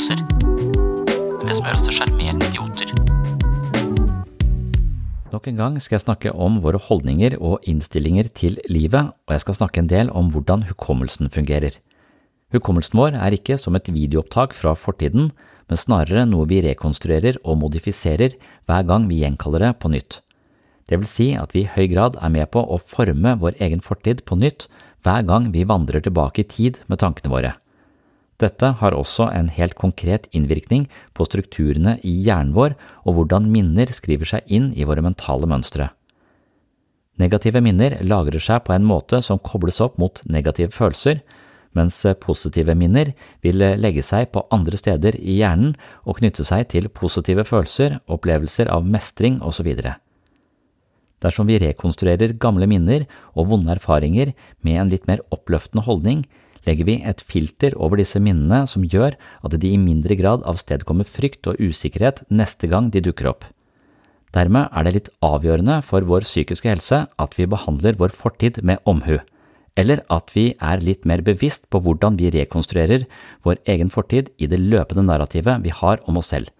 Fulle av nevroser. Det er det som gjør oss til sjarmerende idioter. Nok en gang skal jeg snakke om våre holdninger og innstillinger til livet, og jeg skal snakke en del om hvordan hukommelsen fungerer. Hukommelsen vår er ikke som et videoopptak fra fortiden, men snarere noe vi rekonstruerer og modifiserer hver gang vi gjenkaller det på nytt. Det vil si at vi i høy grad er med på å forme vår egen fortid på nytt hver gang vi vandrer tilbake i tid med tankene våre. Dette har også en helt konkret innvirkning på strukturene i hjernen vår og hvordan minner skriver seg inn i våre mentale mønstre. Negative minner lagrer seg på en måte som kobles opp mot negative følelser, mens positive minner vil legge seg på andre steder i hjernen og knytte seg til positive følelser, opplevelser av mestring osv. Dersom vi rekonstruerer gamle minner og vonde erfaringer med en litt mer oppløftende holdning, legger vi et filter over disse minnene som gjør at de i mindre grad avstedkommer frykt og usikkerhet neste gang de dukker opp. Dermed er det litt avgjørende for vår psykiske helse at vi behandler vår fortid med omhu, eller at vi er litt mer bevisst på hvordan vi rekonstruerer vår egen fortid i det løpende narrativet vi har om oss selv.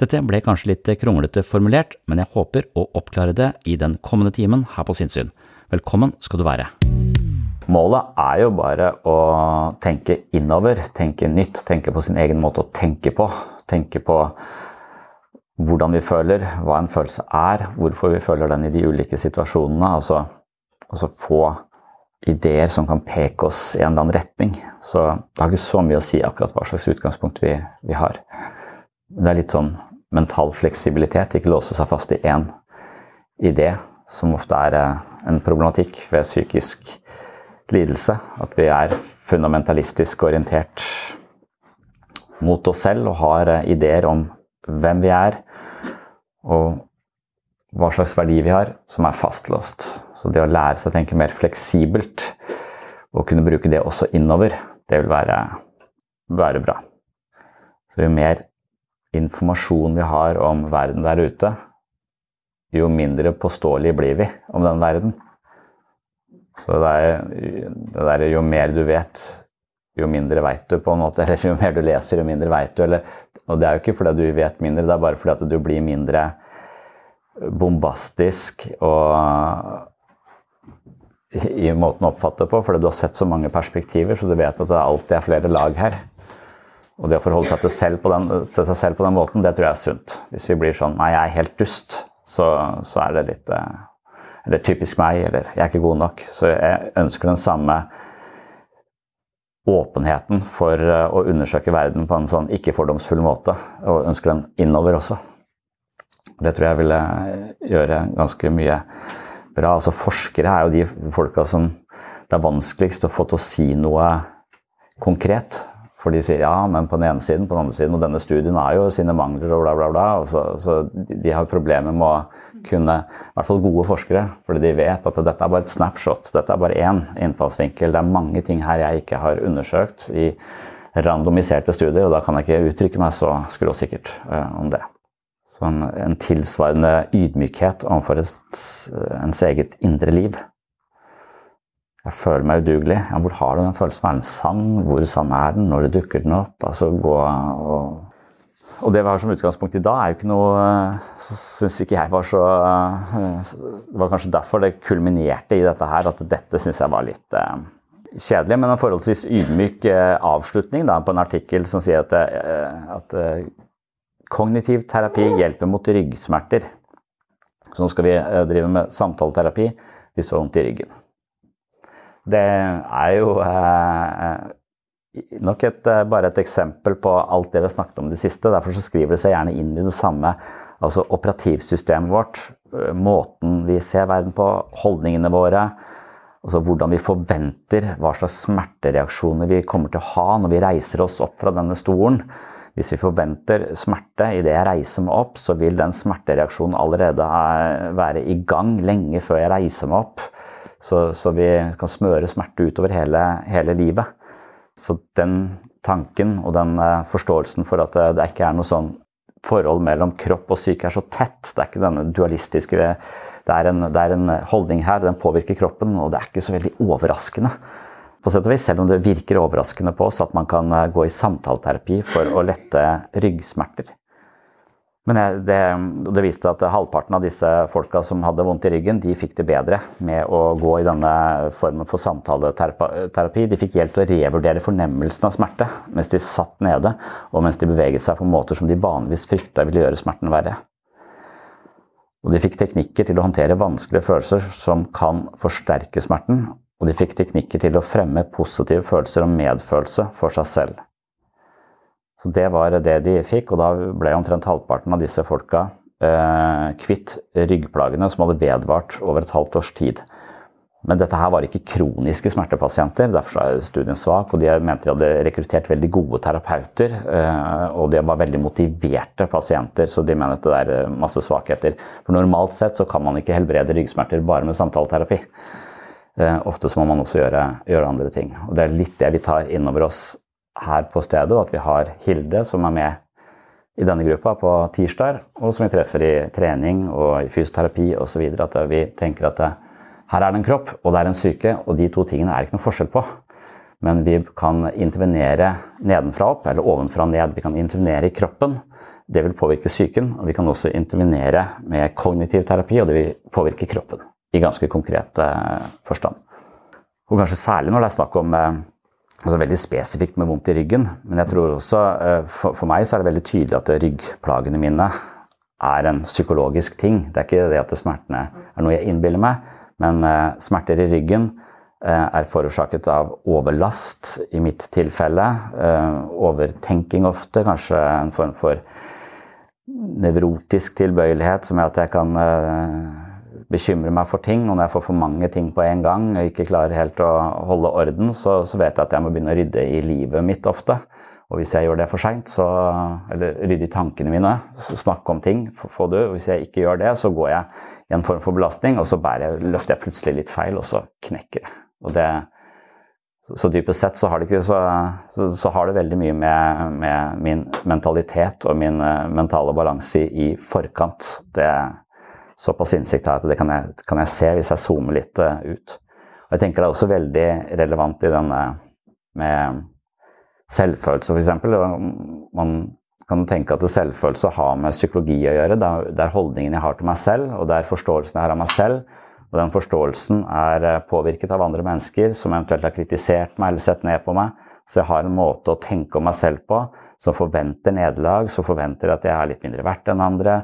Dette ble kanskje litt kronglete formulert, men jeg håper å oppklare det i den kommende timen her på Sinnsyn. Velkommen skal du være. Målet er jo bare å tenke innover, tenke nytt, tenke på sin egen måte å tenke på. Tenke på hvordan vi føler, hva en følelse er, hvorfor vi føler den i de ulike situasjonene. Altså, altså få ideer som kan peke oss i en eller annen retning. Så det har ikke så mye å si akkurat hva slags utgangspunkt vi, vi har. Det er litt sånn mental fleksibilitet, ikke låse seg fast i én idé, som ofte er en problematikk ved psykisk lidelse. At vi er fundamentalistisk orientert mot oss selv og har ideer om hvem vi er og hva slags verdi vi har, som er fastlåst. Så det å lære seg å tenke mer fleksibelt og kunne bruke det også innover, det vil være, være bra. Så jo mer informasjon vi har om verden der ute, jo mindre påståelige blir vi om den verden. Så det er, det der, jo mer du vet, jo mindre veit du, på en måte. Eller jo mer du leser, jo mindre veit du. Eller, og det er jo ikke fordi du vet mindre, det er bare fordi at du blir mindre bombastisk og i, måten å oppfatte på, fordi du har sett så mange perspektiver, så du vet at det alltid er flere lag her. Og det å forholde seg til, selv den, til seg selv på den måten, det tror jeg er sunt. Hvis vi blir sånn Nei, jeg er helt dust. Så, så er det litt eh, Eller typisk meg, eller jeg er ikke god nok. Så jeg ønsker den samme åpenheten for eh, å undersøke verden på en sånn ikke-fordomsfull måte. Og ønsker den innover også. Det tror jeg ville gjøre ganske mye bra. Altså Forskere er jo de folka som det er vanskeligst å få til å si noe konkret. For de sier ja, men på den ene siden, på den andre siden. Og denne studien har jo sine mangler og bla, bla, bla. Og så, så de har problemer med å kunne I hvert fall gode forskere. Fordi de vet at dette er bare et snapshot. Dette er bare én innfallsvinkel. Det er mange ting her jeg ikke har undersøkt i randomiserte studier, og da kan jeg ikke uttrykke meg så skråsikkert uh, om det. Så en, en tilsvarende ydmykhet overfor ens eget indre liv. Jeg føler meg udugelig. Ja, hvor har du den følelsen? Er den sann? Hvor sann er den? Når dukker den opp? Altså gå og og det vi har som utgangspunkt i dag, er jo ikke noe Syns ikke jeg var så Det var kanskje derfor det kulminerte i dette her, at dette syns jeg var litt eh, kjedelig. Men en forholdsvis ydmyk eh, avslutning da, på en artikkel som sier at, eh, at eh, kognitiv terapi hjelper mot ryggsmerter. Så nå skal vi eh, drive med samtaleterapi hvis du har vondt i ryggen. Det er jo eh, nok et, eh, bare et eksempel på alt det vi har snakket om i det siste. Derfor skriver det seg gjerne inn i det samme. Altså operativsystemet vårt, eh, måten vi ser verden på, holdningene våre. Altså hvordan vi forventer hva slags smertereaksjoner vi kommer til å ha når vi reiser oss opp fra denne stolen. Hvis vi forventer smerte idet jeg reiser meg opp, så vil den smertereaksjonen allerede være i gang lenge før jeg reiser meg opp. Så, så, vi kan smøre smerte utover hele, hele, livet. Så den tanken og den uh, forståelsen for at det, det, ikke er noe sånn forhold mellom kropp og syke er så tett, det er ikke denne dualistiske det er, en, det er en holdning her, den påvirker kroppen, og det er ikke så veldig overraskende. På sett og vis, Selv om det virker overraskende på oss at man kan uh, gå i samtaleterapi for å lette ryggsmerter. Men det, det, viste at halvparten av disse folka som hadde vondt i ryggen, de fikk det bedre med å gå i denne formen for samtaleterapi. De fikk hjelp til å revurdere fornemmelsen av smerte mens de satt nede, og mens de beveget seg på måter som de vanligvis frykta ville gjøre smerten verre. Og de fikk teknikker til å håndtere vanskelige følelser som kan forsterke smerten, og de fikk teknikker til å fremme positive følelser og medfølelse for seg selv. Så Det var det de fikk, og da ble omtrent halvparten av disse folka eh, kvitt ryggplagene som hadde vedvart over et halvt års tid. Men dette her var ikke kroniske smertepasienter, derfor er studien svak. og De mente de hadde rekruttert veldig gode terapeuter, eh, og de var veldig motiverte pasienter, så de mener at det er eh, masse svakheter. For Normalt sett så kan man ikke helbrede ryggsmerter bare med samtaleterapi. Eh, ofte så må man også gjøre, gjøre andre ting. Og Det er litt det vi tar innover oss her på stedet, og at vi har Hilde som er med i denne gruppa på tirsdag, og som vi treffer i trening og i fysioterapi osv. At vi tenker at det, her er det en kropp, og det er en syke, og de to tingene er ikke noe forskjell på. Men vi kan intervenere nedenfra opp, eller ovenfra ned. Vi kan intervenere i kroppen. Det vil påvirke psyken. Og vi kan også intervenere med kognitiv terapi, og det vil påvirke kroppen. I ganske konkret eh, forstand. Og kanskje særlig når det er snakk om eh, altså veldig spesifikt med vondt i ryggen. Men jeg tror også, eh, for, for, meg så er det veldig tydelig at ryggplagene mine er en psykologisk ting. Det er ikke det at smertene er noe jeg innbiller meg, men uh, smerter i ryggen uh, er forårsaket av overlast i mitt tilfelle. Overtenking ofte, kanskje en form for nevrotisk tilbøyelighet som gjør at jeg kan bekymrer meg for ting, og når jeg får for mange ting på en gang og ikke klarer helt å holde orden, så, så vet jeg at jeg må begynne å rydde i livet mitt ofte. Og hvis jeg gjør det for seint, eller rydde i tankene mine, snakke om ting, få det. Hvis jeg ikke gjør det, så går jeg i en form for belastning, og så jeg, løfter jeg plutselig litt feil, og så knekker jeg. Og det så dypest sett så har det, ikke, så, så, så har det veldig mye med, med, min mentalitet og min uh, mentale balanse i, i forkant. Det, såpass innsikt her at det kan jeg, kan jeg, se hvis jeg zoomer litt uh, ut. Og jeg tenker det er også veldig relevant i denne med selvfølelse, f.eks. Man kan tenke at selvfølelse har med psykologi å gjøre. Det er, holdningen jeg har til meg selv, og det er forståelsen jeg har av meg selv. Og den forståelsen er eh, påvirket av andre mennesker som eventuelt har kritisert meg eller sett ned på meg, så jeg har en måte å tenke om meg selv på som forventer nederlag, som forventer at jeg er litt mindre verdt enn andre.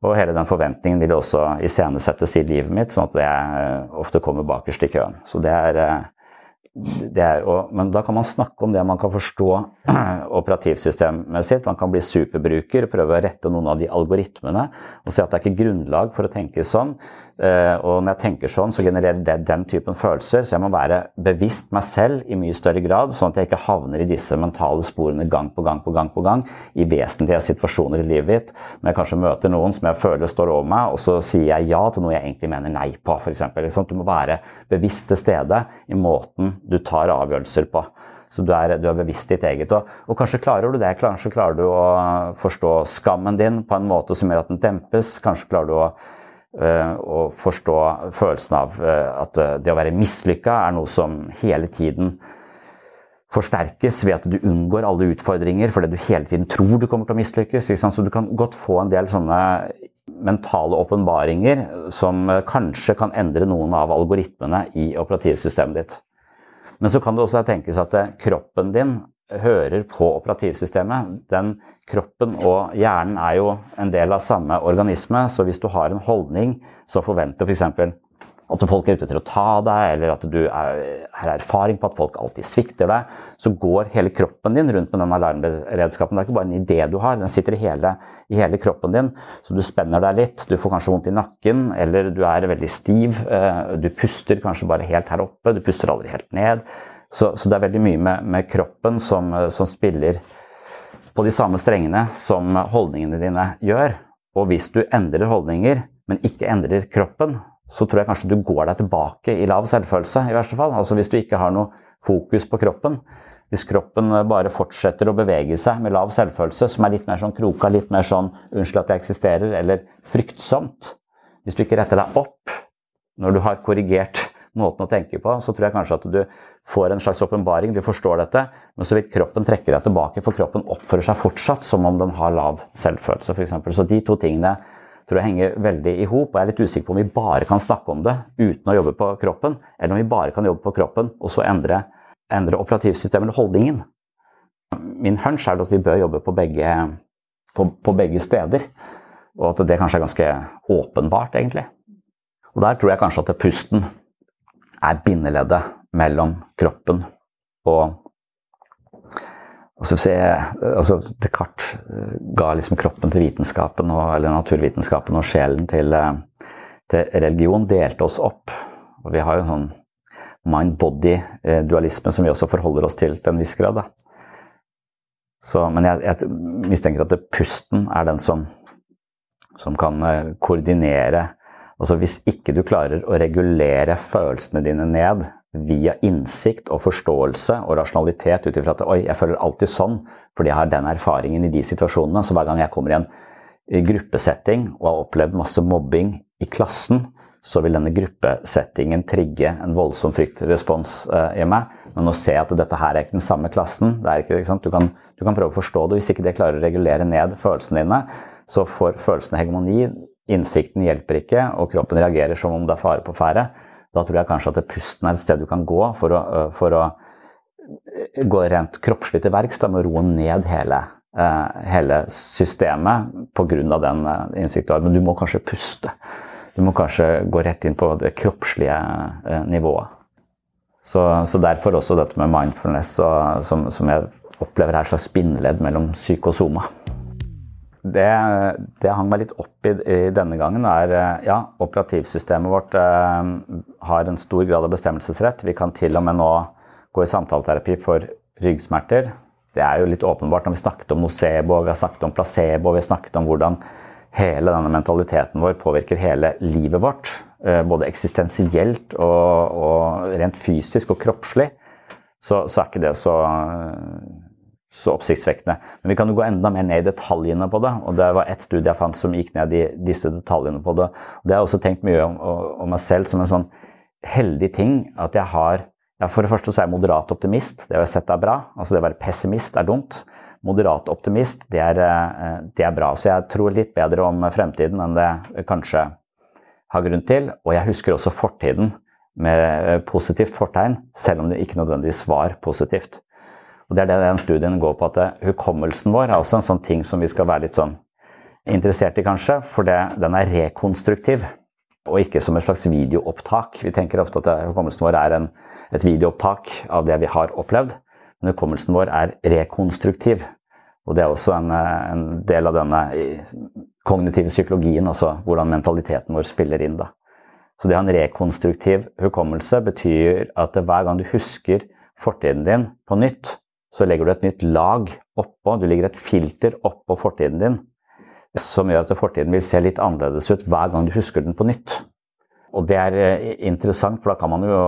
Og hele den forventningen vil også iscenesettes i livet mitt, sånn at jeg eh, ofte kommer bakerst i køen. Så det er, det er, men da kan man snakke om det man kan forstå operativsystemet sitt. Man kan bli superbruker, prøve å rette noen av de algoritmene og si at det er ikke grunnlag for å tenke sånn. Eh, og når jeg tenker sånn, så genererer det den typen følelser. Så jeg må være bevisst meg selv i mye større grad, sånn at jeg ikke havner i disse mentale sporene gang på gang på gang på gang i vesentlige situasjoner i livet mitt. Når jeg kanskje møter noen som jeg føler står over meg, og så sier jeg ja til noe jeg egentlig mener nei på, f.eks. Du må være bevisst til stede i måten du tar avgjørelser på. Så du er, du er, bevisst ditt eget. Og, og, kanskje klarer du det. Kanskje klarer du å forstå skammen din på en måte som gjør at den dempes. Kanskje klarer du å å forstå følelsen av eh, at eh, det å være mislykka er noe som hele tiden forsterkes ved at du unngår alle utfordringer fordi du hele tiden tror du kommer til å mislykkes. Så du kan godt få en del sånne mentale åpenbaringer som kanskje kan endre noen av algoritmene i operativsystemet ditt. Men så kan det også tenkes at kroppen din hører på operativsystemet. Den kroppen og hjernen er jo en del av samme organisme, så hvis du har en holdning som forventer f.eks. at folk er ute til å ta deg, eller at du er, har erfaring på at folk alltid svikter deg, så går hele kroppen din rundt med den alarmberedskapen. Det er ikke bare en idé du har, den sitter i hele, i hele kroppen din. Så du spenner deg litt, du får kanskje vondt i nakken, eller du er veldig stiv. Eh, du puster kanskje bare helt her oppe, du puster aldri helt ned. Så, så, det er veldig mye med, med kroppen som, som, spiller på de samme strengene som holdningene dine gjør. Og hvis du endrer holdninger, men ikke endrer kroppen, så tror jeg kanskje du går deg tilbake i lav selvfølelse, i verste fall. Altså hvis du ikke har noe fokus på kroppen. Hvis kroppen bare fortsetter å bevege seg med lav selvfølelse, som er litt mer sånn kroka, litt mer sånn 'unnskyld at jeg eksisterer', eller fryktsomt Hvis du ikke retter deg opp når du har korrigert måten å tenke på, så tror jeg kanskje at du får en slags åpenbaring, du forstår dette, men så vil kroppen trekke deg tilbake, for kroppen oppfører seg fortsatt som om den har lav selvfølelse, f.eks. Så de to tingene tror jeg henger veldig i hop, og jeg er litt usikker på om vi bare kan snakke om det uten å jobbe på kroppen, eller om vi bare kan jobbe på kroppen og så endre, endre operativsystemet eller holdningen. Min hunch er at vi bør jobbe på begge, på, på begge steder, og at det kanskje er ganske åpenbart, egentlig. Og der tror jeg kanskje at pusten er bindeleddet mellom kroppen og altså, altså, Descartes eh, ga liksom kroppen til vitenskapen, og, eller naturvitenskapen, og sjelen til, eh, til, religion. Delte oss opp. Og vi har jo en sånn mind-body-dualisme som vi også forholder oss til til en viss grad. Så, men jeg, jeg, mistenker at det, pusten er den som, som kan eh, koordinere Altså Hvis ikke du klarer å regulere følelsene dine ned via innsikt og forståelse og rasjonalitet ut ifra at oi, jeg føler alltid sånn fordi jeg har den erfaringen i de situasjonene. Så hver gang jeg kommer i en gruppesetting og har opplevd masse mobbing i klassen, så vil denne gruppesettingen trigge en voldsom fryktrespons uh, i meg. Men ser jeg at dette her er ikke den samme klassen. Ikke, ikke du, kan, du, kan, prøve å forstå det. Hvis ikke det klarer å regulere ned følelsene dine, så får følelsene hegemoni. Innsikten hjelper ikke, og kroppen reagerer som om det er fare på ferde. Da tror jeg kanskje at pusten er et sted du kan gå for å, for å gå rent kroppslig til verks med å roe ned hele, hele systemet pga. den innsikten. Men du må kanskje puste. Du må kanskje gå rett inn på det kroppslige nivået. Så, så derfor også dette med mindfulness, og, som, som, jeg opplever er et slags bindeledd mellom psyke og soma. Det, det hang meg litt opp i, i, denne gangen, er eh, ja, operativsystemet vårt eh, har en stor grad av bestemmelsesrett. Vi kan til og med nå gå i samtaleterapi for ryggsmerter. Det er jo litt åpenbart når vi snakket om nocebo, vi har snakket om placebo, vi har snakket om hvordan hele denne mentaliteten vår påvirker hele livet vårt. Eh, både eksistensielt og, og rent fysisk og kroppslig. Så, så er ikke det så så oppsiktsvekkende. Men vi kan jo gå enda mer ned i detaljene på det. og Det var ett studie jeg fant som gikk ned i disse detaljene på det. Og det har jeg også tenkt mye om, om, meg selv som en sånn heldig ting at jeg har ja, For det første så er jeg moderat optimist. Det har jeg sett er bra. Altså det å være pessimist er dumt. Moderat optimist, det er, eh, det er bra. Så jeg tror litt bedre om fremtiden enn det kanskje har grunn til, og jeg husker også fortiden med positivt fortegn, selv om det ikke nødvendigvis var positivt. Og Det er det den studien går på, at hukommelsen vår er også en sånn ting som vi skal være litt sånn interessert i, kanskje, for det, den er rekonstruktiv. Og ikke som et slags videoopptak. Vi tenker ofte at hukommelsen vår er en, et videoopptak av det vi har opplevd. Men hukommelsen vår er rekonstruktiv. Og det er også en, en del av denne kognitive psykologien, altså hvordan mentaliteten vår spiller inn. da. Så det å ha en rekonstruktiv hukommelse betyr at hver gang du husker fortiden din på nytt, så legger du et nytt lag oppå, du legger et filter oppå fortiden din som gjør at fortiden vil se litt annerledes ut hver gang du husker den på nytt. Og det er eh, interessant, for da kan man jo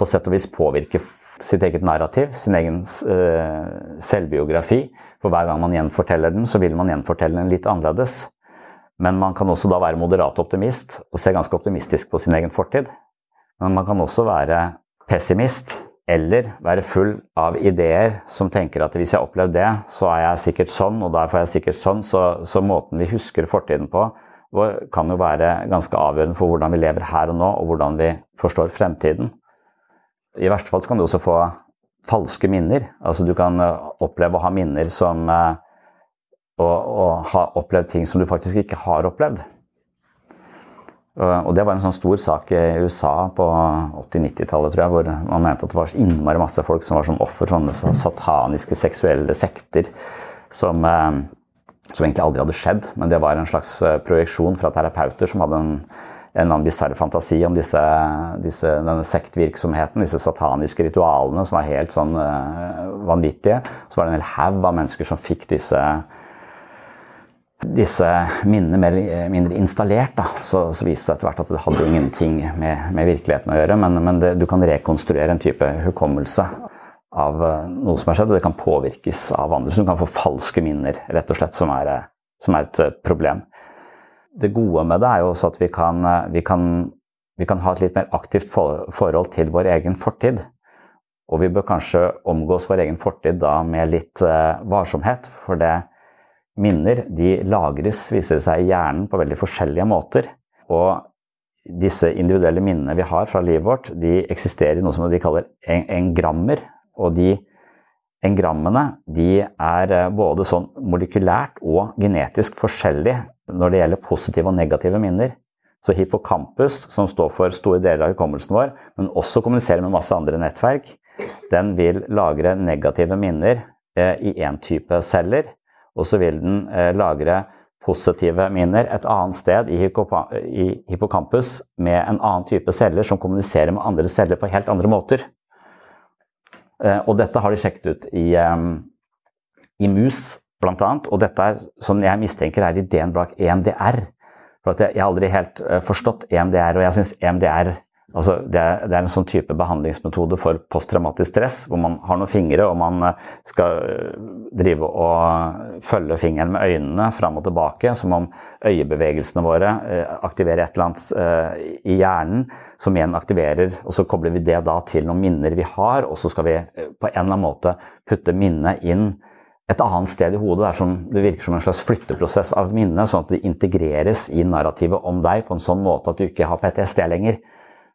på sett og vis påvirke sitt eget narrativ, sin egen uh, selvbiografi. For hver gang man gjenforteller den, så vil man gjenfortelle den litt annerledes. Men man kan også da være moderat optimist og se ganske optimistisk på sin egen fortid. Men man kan også være pessimist eller være full av ideer som tenker at hvis jeg har opplevd det, så er jeg sikkert sånn, og derfor er jeg sikkert sånn. Så, så, måten vi husker fortiden på, kan jo være ganske avgjørende for hvordan vi lever her og nå, og hvordan vi forstår fremtiden. I verste fall kan du også få falske minner. Altså du kan eh, oppleve å ha minner som eh, og, og ha opplevd ting som du faktisk ikke har opplevd. Og det var en sånn stor sak i USA på 80-90-tallet, tror jeg, hvor man mente at det var innmari masse folk som var som offer for sånne sataniske seksuelle sekter som, eh, som, egentlig aldri hadde skjedd. Men det var en slags eh, projeksjon fra terapeuter som hadde en, en bisarr fantasi om disse, disse, denne sektvirksomheten, disse sataniske ritualene som var helt sånn uh, vanvittige. Så var det en hel haug av mennesker som fikk disse disse minnene mer mindre installert, da, så, så viste det seg etter hvert at det hadde ingenting med, med virkeligheten å gjøre. Men, men det, du kan rekonstruere en type hukommelse av eh, noe som har skjedd, og det kan påvirkes av andre. Så du kan få falske minner, rett og slett, som er, eh, som er et eh, problem. Det gode med det er jo også at vi kan, vi kan, vi kan ha et litt mer aktivt forhold til vår egen fortid. Og vi bør kanskje omgås vår egen fortid da med litt varsomhet. for det Minner de lagres, viser det seg, i hjernen på veldig forskjellige måter. Og disse individuelle minnene vi har fra livet vårt, de eksisterer i noe som de kaller engrammer. Og de engrammene de er eh, både sånn molekylært og genetisk forskjellige når det gjelder positive og negative minner. Så hippocampus, som står for store deler av hukommelsen vår, men også kommuniserer med masse andre nettverk, den vil lagre negative minner eh, i én type celler og så vil den eh, lagre positive minner et annet sted i, hippocampus med en annen type celler som kommuniserer med andre celler på helt andre måter. Eh, og dette har de sjekket ut i, um, i mus, bl.a. Og dette er, som jeg mistenker er ideen bak EMDR. For jeg, jeg har aldri helt forstått EMDR, og jeg syns EMDR Altså, det, er, det, er, en sånn type behandlingsmetode for posttraumatisk stress, hvor man har noen fingre og man eh, skal eh, drive og følge fingeren med øynene fram og tilbake, som om øyebevegelsene våre eh, aktiverer et eller annet i hjernen, som igjen aktiverer Og så kobler vi det da til noen minner vi har, og så skal vi på en eller annen måte putte minnet inn et annet sted i hodet. Det, som, det virker som en slags flytteprosess av minnet, sånn at det integreres i narrativet om deg på en sånn måte at du ikke har PTSD lenger.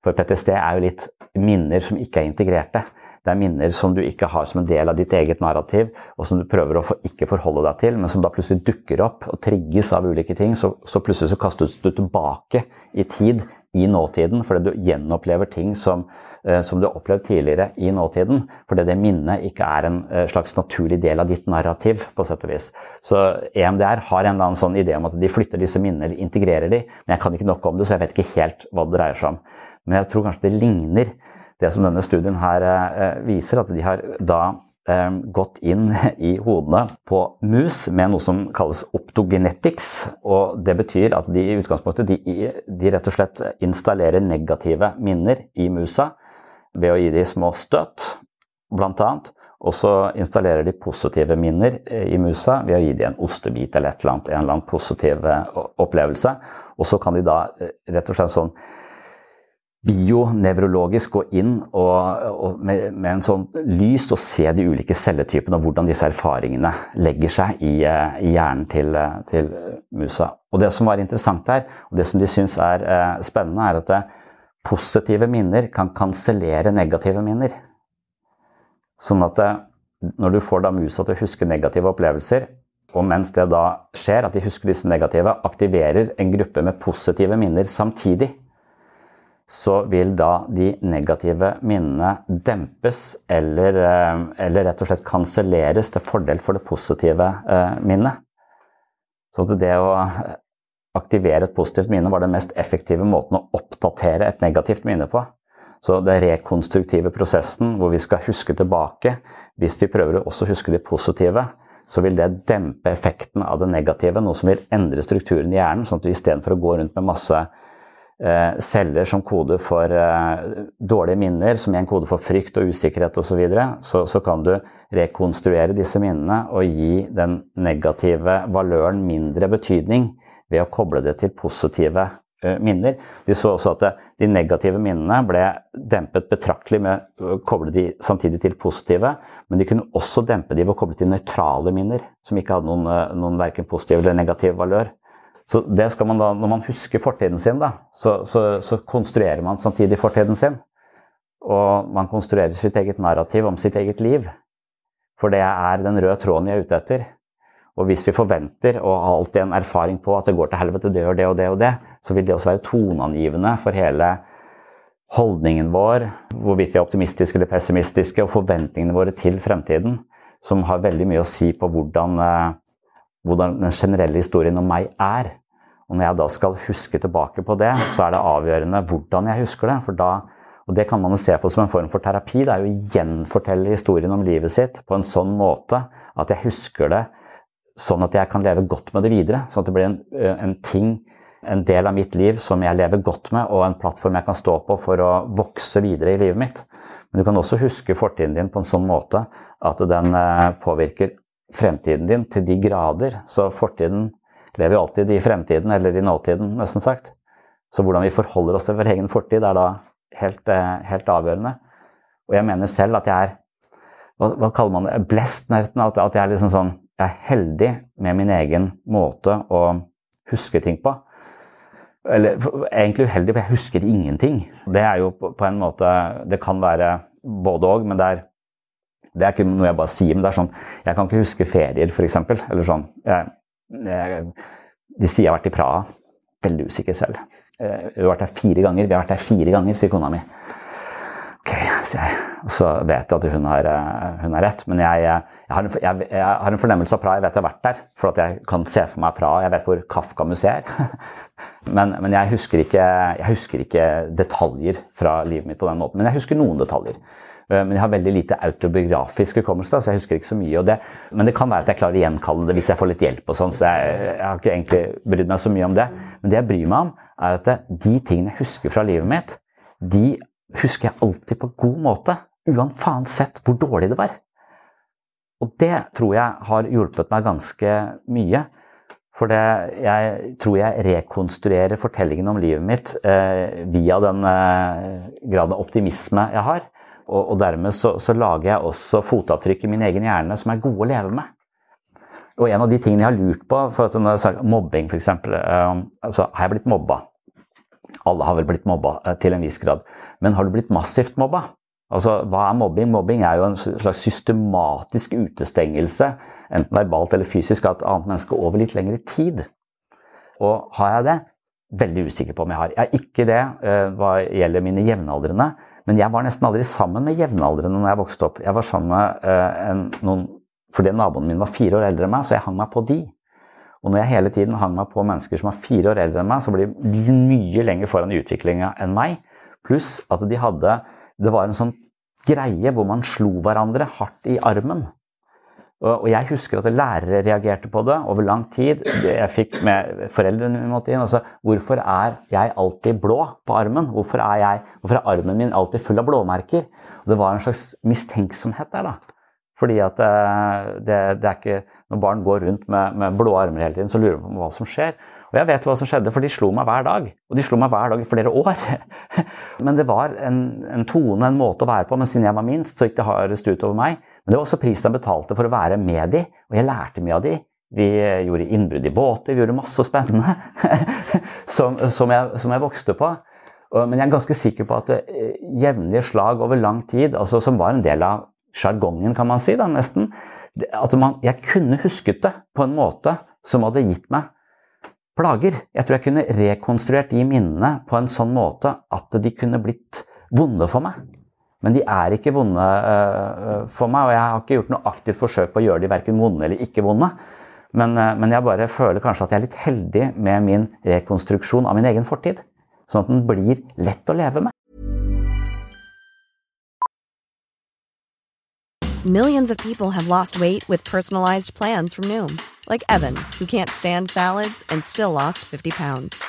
For PTSD er jo litt minner som ikke er integrerte. Det er minner som du ikke har som en del av ditt eget narrativ, og som du prøver å for, ikke forholde deg til, men som da plutselig dukker opp og trigges av ulike ting. Så, så plutselig så kastes du tilbake i tid, i nåtiden, fordi du gjenopplever ting som, eh, som du har opplevd tidligere i nåtiden. Fordi det minnet ikke er en eh, slags naturlig del av ditt narrativ, på sett og vis. Så EMDR har en eller annen sånn idé om at de flytter disse minnene, integrerer de, men jeg kan ikke nok om det, så jeg vet ikke helt hva det dreier seg om. Men jeg tror kanskje det ligner det som denne studien her eh, viser, at de har da eh, gått inn i hodene på mus med noe som kalles optogenetics. Og det betyr at de i utgangspunktet de, de rett og slett installerer negative minner i musa ved å gi dem små støt, bl.a. Og så installerer de positive minner eh, i musa ved å gi dem en ostebit eller et eller annet, en eller annen positiv opplevelse. Og så kan de da rett og slett sånn bionevrologisk gå inn og, og med, med, en sånn lys og se de ulike celletypene og hvordan disse erfaringene legger seg i, eh, i hjernen til, eh, til, musa. Og Det som var interessant her, og det som de syns er eh, spennende, er at det, positive minner kan kansellere negative minner. Sånn at det, når du får da musa til å huske negative opplevelser, og mens det da skjer, at de husker disse negative, aktiverer en gruppe med positive minner samtidig, så vil da de negative minnene dempes eller, eh, eller rett og slett kanselleres til fordel for det positive eh, minnet. Så det å aktivere et positivt minne var den mest effektive måten å oppdatere et negativt minne på. Så den rekonstruktive prosessen hvor vi skal huske tilbake, hvis vi prøver å også huske det positive, så vil det dempe effekten av det negative, noe som vil endre strukturen i hjernen. sånn at vi istedenfor å gå rundt med masse celler som kode for eh, dårlige minner, som er en kode for frykt og usikkerhet osv., så, videre, så så kan du rekonstruere disse minnene og gi den negative valøren mindre betydning ved å koble det til positive Eh, minner. De så også at de negative minnene ble dempet betraktelig med å koble de samtidig til positive, men de kunne også dempe de ved å koble til nøytrale minner, som ikke hadde noen, eh, noen verken positiv eller negativ valør. Så det skal man da, Når man husker fortiden sin, da, så, så, så konstruerer man samtidig fortiden sin. Og man konstruerer sitt eget narrativ om sitt eget liv. For det er den røde tråden jeg er ute etter. Og hvis vi forventer og har alltid en erfaring på at det går til helvete, det gjør det og det og det, så vil det også være toneangivende for hele holdningen vår, hvorvidt vi er optimistiske eller pessimistiske, og forventningene våre til fremtiden, som har veldig mye å si på hvordan, eh, hvordan den generelle historien om meg er. Og når jeg da skal huske tilbake på det, så er det avgjørende hvordan jeg husker det. for da og Det kan man se på som en form for terapi. Det er jo å gjenfortelle historien om livet sitt på en sånn måte at jeg husker det sånn at jeg kan leve godt med det videre. Sånn at det blir en, eh, en, ting, en del av mitt liv som jeg lever godt med, og en plattform jeg kan stå på for å vokse videre i livet mitt. Men du kan også huske fortiden din på en sånn måte at den eh, påvirker fremtiden din til de grader. Så fortiden lever jo alltid i fremtiden, eller i nåtiden, nesten sagt. Så hvordan vi forholder oss til vår egen fortid, er da helt, eh, helt avgjørende. Og jeg mener selv at jeg er hva, hva kaller man det? Blest, nesten. At, at jeg er liksom sånn jeg er heldig med min egen måte å huske ting på. Eller egentlig uheldig, for jeg husker ingenting. Det er jo på en måte Det kan være både òg, men det er, det er ikke noe jeg bare sier. Men det er sånn Jeg kan ikke huske ferier, f.eks. Eller sånn jeg, jeg, De sier jeg har vært i Praha. Veldig usikker selv. Eh, vi har vært der fire ganger. Vi har vært der fire ganger, sier kona mi. Ok, sier jeg. Så vet jeg at hun har, eh, hun har rett. Men jeg, jeg, har en, jeg, har en, fornemmelse av Praha. Jeg vet jeg har vært der. For at jeg kan se for meg Praha. Jeg vet hvor Kafka-museet er. men, men husker ikke, jeg husker ikke detaljer fra livet mitt på den måten. Men jeg husker noen detaljer. Eh, men jeg har veldig lite autobiografisk hukommelse, så jeg husker ikke så mye. Det, men det kan være at jeg klarer å gjenkalle det hvis jeg får litt hjelp. og sånn, så jeg, jeg, har ikke egentlig brydd meg så mye om det. Men det jeg bryr meg om, er at de tingene jeg husker fra livet mitt, de husker jeg alltid på god måte, uansett hvor dårlig det var. Og det tror jeg har hjulpet meg ganske mye. For det, jeg tror jeg rekonstruerer fortellingen om livet mitt eh, via den eh, graden av optimisme jeg har. Og, og dermed så, så, lager jeg også fotavtrykk i min egen hjerne som er gode å leve med. Og en av de tingene jeg har lurt på, for at når jeg sa mobbing f.eks. Eh, altså, har jeg blitt mobba? Alle har vel blitt mobba eh, til en viss grad. Men har du blitt massivt mobba? Altså, hva er mobbing? Mobbing er jo en slags systematisk utestengelse, enten verbalt eller fysisk, av et annet menneske over litt lengre tid. Og har jeg det? Veldig usikker på om jeg har. Jeg har ikke det uh, hva gjelder mine jevnaldrende. Men jeg var nesten aldri sammen med jevnaldrende når jeg vokste opp. Jeg var sammen med eh, en, noen fordi naboen min var fire år eldre enn meg, så jeg hang meg på de. Og når jeg hele tiden hang meg på mennesker som var fire år eldre enn meg, så ble de mye lenger foran i utviklinga enn meg. Pluss at de hadde Det var en sånn greie hvor man slo hverandre hardt i armen. Og jeg husker at lærere reagerte på det over lang tid. Jeg fikk med foreldrene mine inn. Altså, hvorfor er jeg alltid blå på armen? Hvorfor er, jeg, hvorfor er armen min alltid full av blåmerker? Og det var en slags mistenksomhet der. da. Fordi at det, det, det, er ikke Når barn går rundt med, med blå armer hele tiden, så lurer de på hva som skjer. Og jeg vet hva som skjedde, for de slo meg hver dag. Og de slo meg hver dag i flere år. Men det var en, en tone, en måte å være på. Men siden jeg var minst, så gikk det hardest utover meg. Men det var også prisen jeg betalte for å være med de, og jeg lærte mye av de. Vi gjorde innbrudd i båter, vi gjorde masse spennende som, som, jeg, som, jeg, vokste på. Men jeg er ganske sikker på at eh, jevnlige slag over lang tid, altså som var en del av sjargongen, kan man si, da, nesten at man, Jeg kunne husket det på en måte som hadde gitt meg plager. Jeg tror jeg kunne rekonstruert de minnene på en sånn måte at de kunne blitt vonde for meg. Men de er ikke vonde uh, for meg, og jeg har ikke gjort noe aktivt forsøk på å gjøre de verken vonde eller ikke vonde. Men, eh, men, jeg bare føler kanskje at jeg er litt heldig med min rekonstruksjon av min egen fortid. Sånn at den blir lett å leve med. Millions of people have lost weight with personalized plans from Noom. Like Evan, who can't stand salads and still lost 50 pounds.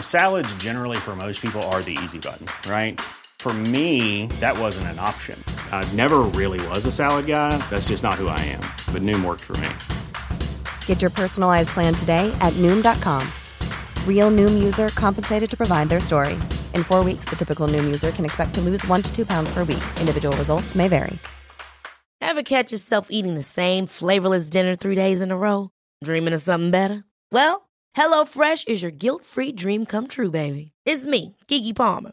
Salads generally for most people are the easy button, right? For me, that wasn't an option. I never really was a salad guy. That's just not who I am. But Noom worked for me. Get your personalized plan today at noom.com. Real noom user compensated to provide their story. In four weeks, the typical noom user can expect to lose one to two pounds per week. Individual results may vary. Ever catch yourself eating the same flavorless dinner three days in a row? Dreaming of something better? Well, HelloFresh is your guilt free dream come true, baby. It's me, Gigi Palmer.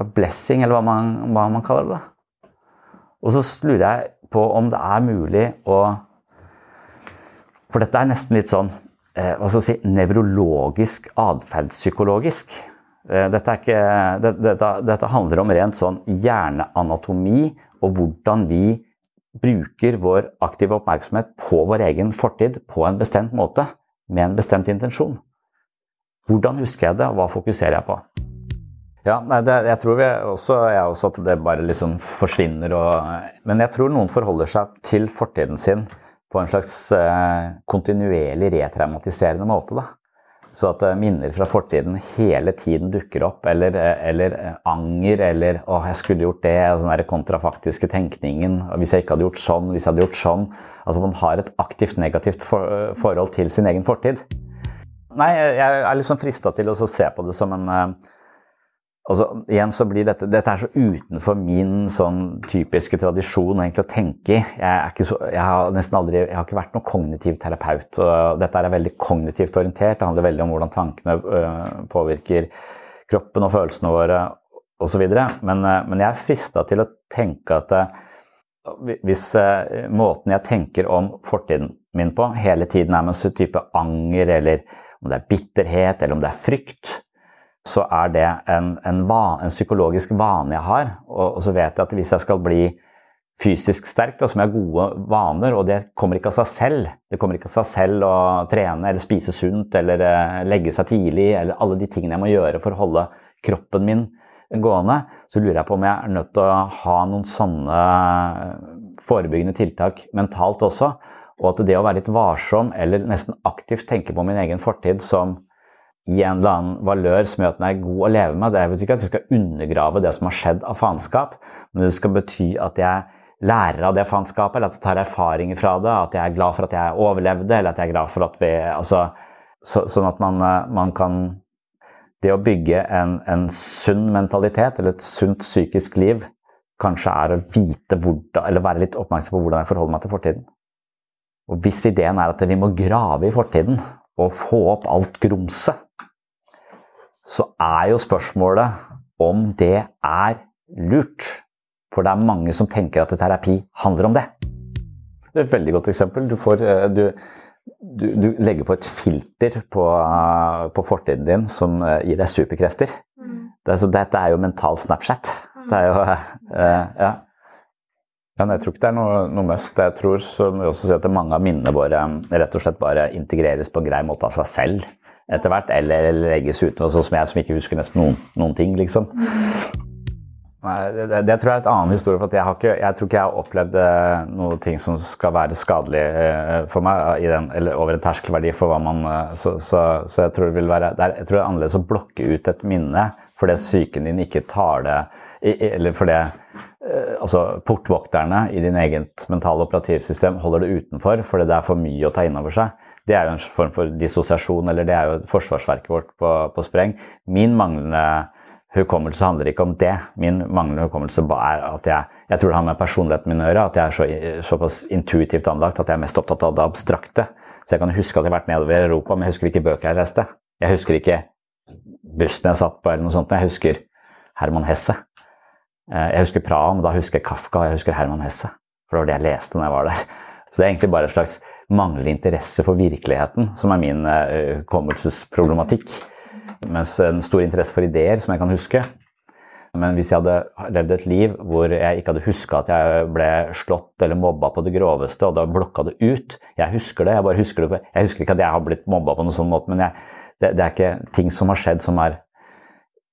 ja, blessing, eller hva man, hva man kaller det. Og så lurer jeg på om det er mulig å For dette er nesten litt sånn eh, hva skal si, nevrologisk atferdspsykologisk. Eh, dette, ikke, det, dette, dette, handler om rent sånn hjerneanatomi og hvordan vi bruker vår aktive oppmerksomhet på vår egen fortid på en bestemt måte, med en bestemt intensjon. Hvordan husker jeg det, og hva fokuserer jeg på? Ja, nei, det, jeg tror også, jeg også at det bare liksom forsvinner og Men jeg tror noen forholder seg til fortiden sin på en slags eh, kontinuerlig retraumatiserende måte. da. Så at eh, minner fra fortiden hele tiden dukker opp, eller, eh, eller eh, anger, eller 'Å, jeg skulle gjort det', altså den kontrafaktiske tenkningen. 'Hvis jeg ikke hadde gjort sånn', 'hvis jeg hadde gjort sånn'. Altså man har et aktivt negativt for, forhold til sin egen fortid. Nei, jeg er liksom frista til å se på det som en Altså, igjen så blir dette, dette er så utenfor min sånn typiske tradisjon egentlig å tenke i. Jeg, jeg, har nesten aldri, jeg har ikke vært noen kognitiv terapeut. og Dette er veldig kognitivt orientert. Det handler veldig om hvordan tankene øh, påvirker kroppen og følelsene våre osv. Men, øh, men jeg er frista til å tenke at øh, hvis måten jeg tenker om fortiden min på, hele tiden er med en type anger, eller om det er bitterhet, eller om det er frykt, så er det en, en, van, en psykologisk vane jeg har. Og, og, så vet jeg at hvis jeg skal bli fysisk sterk, da, som jeg har gode vaner, og det kommer ikke av seg selv Det kommer ikke av seg selv å trene eller spise sunt eller eh, legge seg tidlig eller alle de tingene jeg må gjøre for å holde kroppen min gående, så lurer jeg på om jeg er nødt til å ha noen sånne forebyggende tiltak mentalt også. Og at det å være litt varsom eller nesten aktivt tenke på min egen fortid som i en eller annen valør som gjør at den er god å leve med. Det betyr ikke at jeg skal undergrave det som har skjedd av faenskap, men det skal bety at jeg lærer av det faenskapet, eller at jeg tar erfaringer fra det, at jeg er glad for at jeg overlevde, eller at jeg er glad for at vi altså, så, Sånn at man, man, kan Det å bygge en, en, sunn mentalitet, eller et sunt psykisk liv, kanskje er å vite hvordan, eller være litt oppmerksom på hvordan jeg forholder meg til fortiden. Og hvis ideen er at vi må grave i fortiden og få opp alt grumset, så er jo spørsmålet om det er lurt. For det er mange som tenker at terapi handler om det. Det er et veldig godt eksempel. Du, får, eh, du, du, du legger på et filter på, på, fortiden din som eh, gir deg superkrefter. Mm. Det er, dette er jo mental Snapchat. Det er jo uh, Ja. Ja, jeg tror ikke det er noe, noe must. Jeg tror som vi også sier, at mange av minnene våre rett og slett bare integreres på en grei måte av seg selv etter hvert, eller, legges ut. Sånn som jeg som ikke husker nesten noen, noen ting, liksom. Nei, det, det, det, tror jeg er et annen historie. for jeg, ikke, jeg, tror ikke jeg har opplevd eh, noen ting som skal være skadelig eh, for meg, den, eller over en terskelverdi for hva man eh, så, så, så, jeg tror det vil være det er, jeg tror det er annerledes å blokke ut et minne fordi psyken din ikke tar det Eller fordi altså, portvokterne i din eget mentale operativsystem holder det utenfor fordi det er for mye å ta inn over seg. Det er jo en form for dissosiasjon, eller det er jo forsvarsverket vårt på, på spreng. Min manglende hukommelse handler ikke om det. Min manglende hukommelse er at jeg, jeg tror det har med personligheten min å gjøre. At jeg er så, såpass intuitivt anlagt at jeg er mest opptatt av det abstrakte. Så jeg kan huske at jeg har vært nedover i Europa, men jeg husker ikke bøker jeg leste. Jeg husker ikke bussen jeg satt på, eller noe sånt. Jeg husker Herman Hesse. Eh, jeg husker Praha, men da husker jeg Kafka og jeg husker Herman Hesse. For det var det jeg leste når jeg var der. Så det er egentlig bare et slags manglende interesse for virkeligheten som er min uh, hukommelsesproblematikk. Mens en stor interesse for ideer, som jeg kan huske. Men hvis jeg hadde levd et liv hvor jeg ikke hadde huska at jeg ble slått eller mobba på det groveste, og da blokka det ut Jeg husker det, jeg bare husker det. Jeg husker ikke at jeg har blitt mobba på noen sånn måte, men jeg, det, det, er ikke ting som har skjedd som er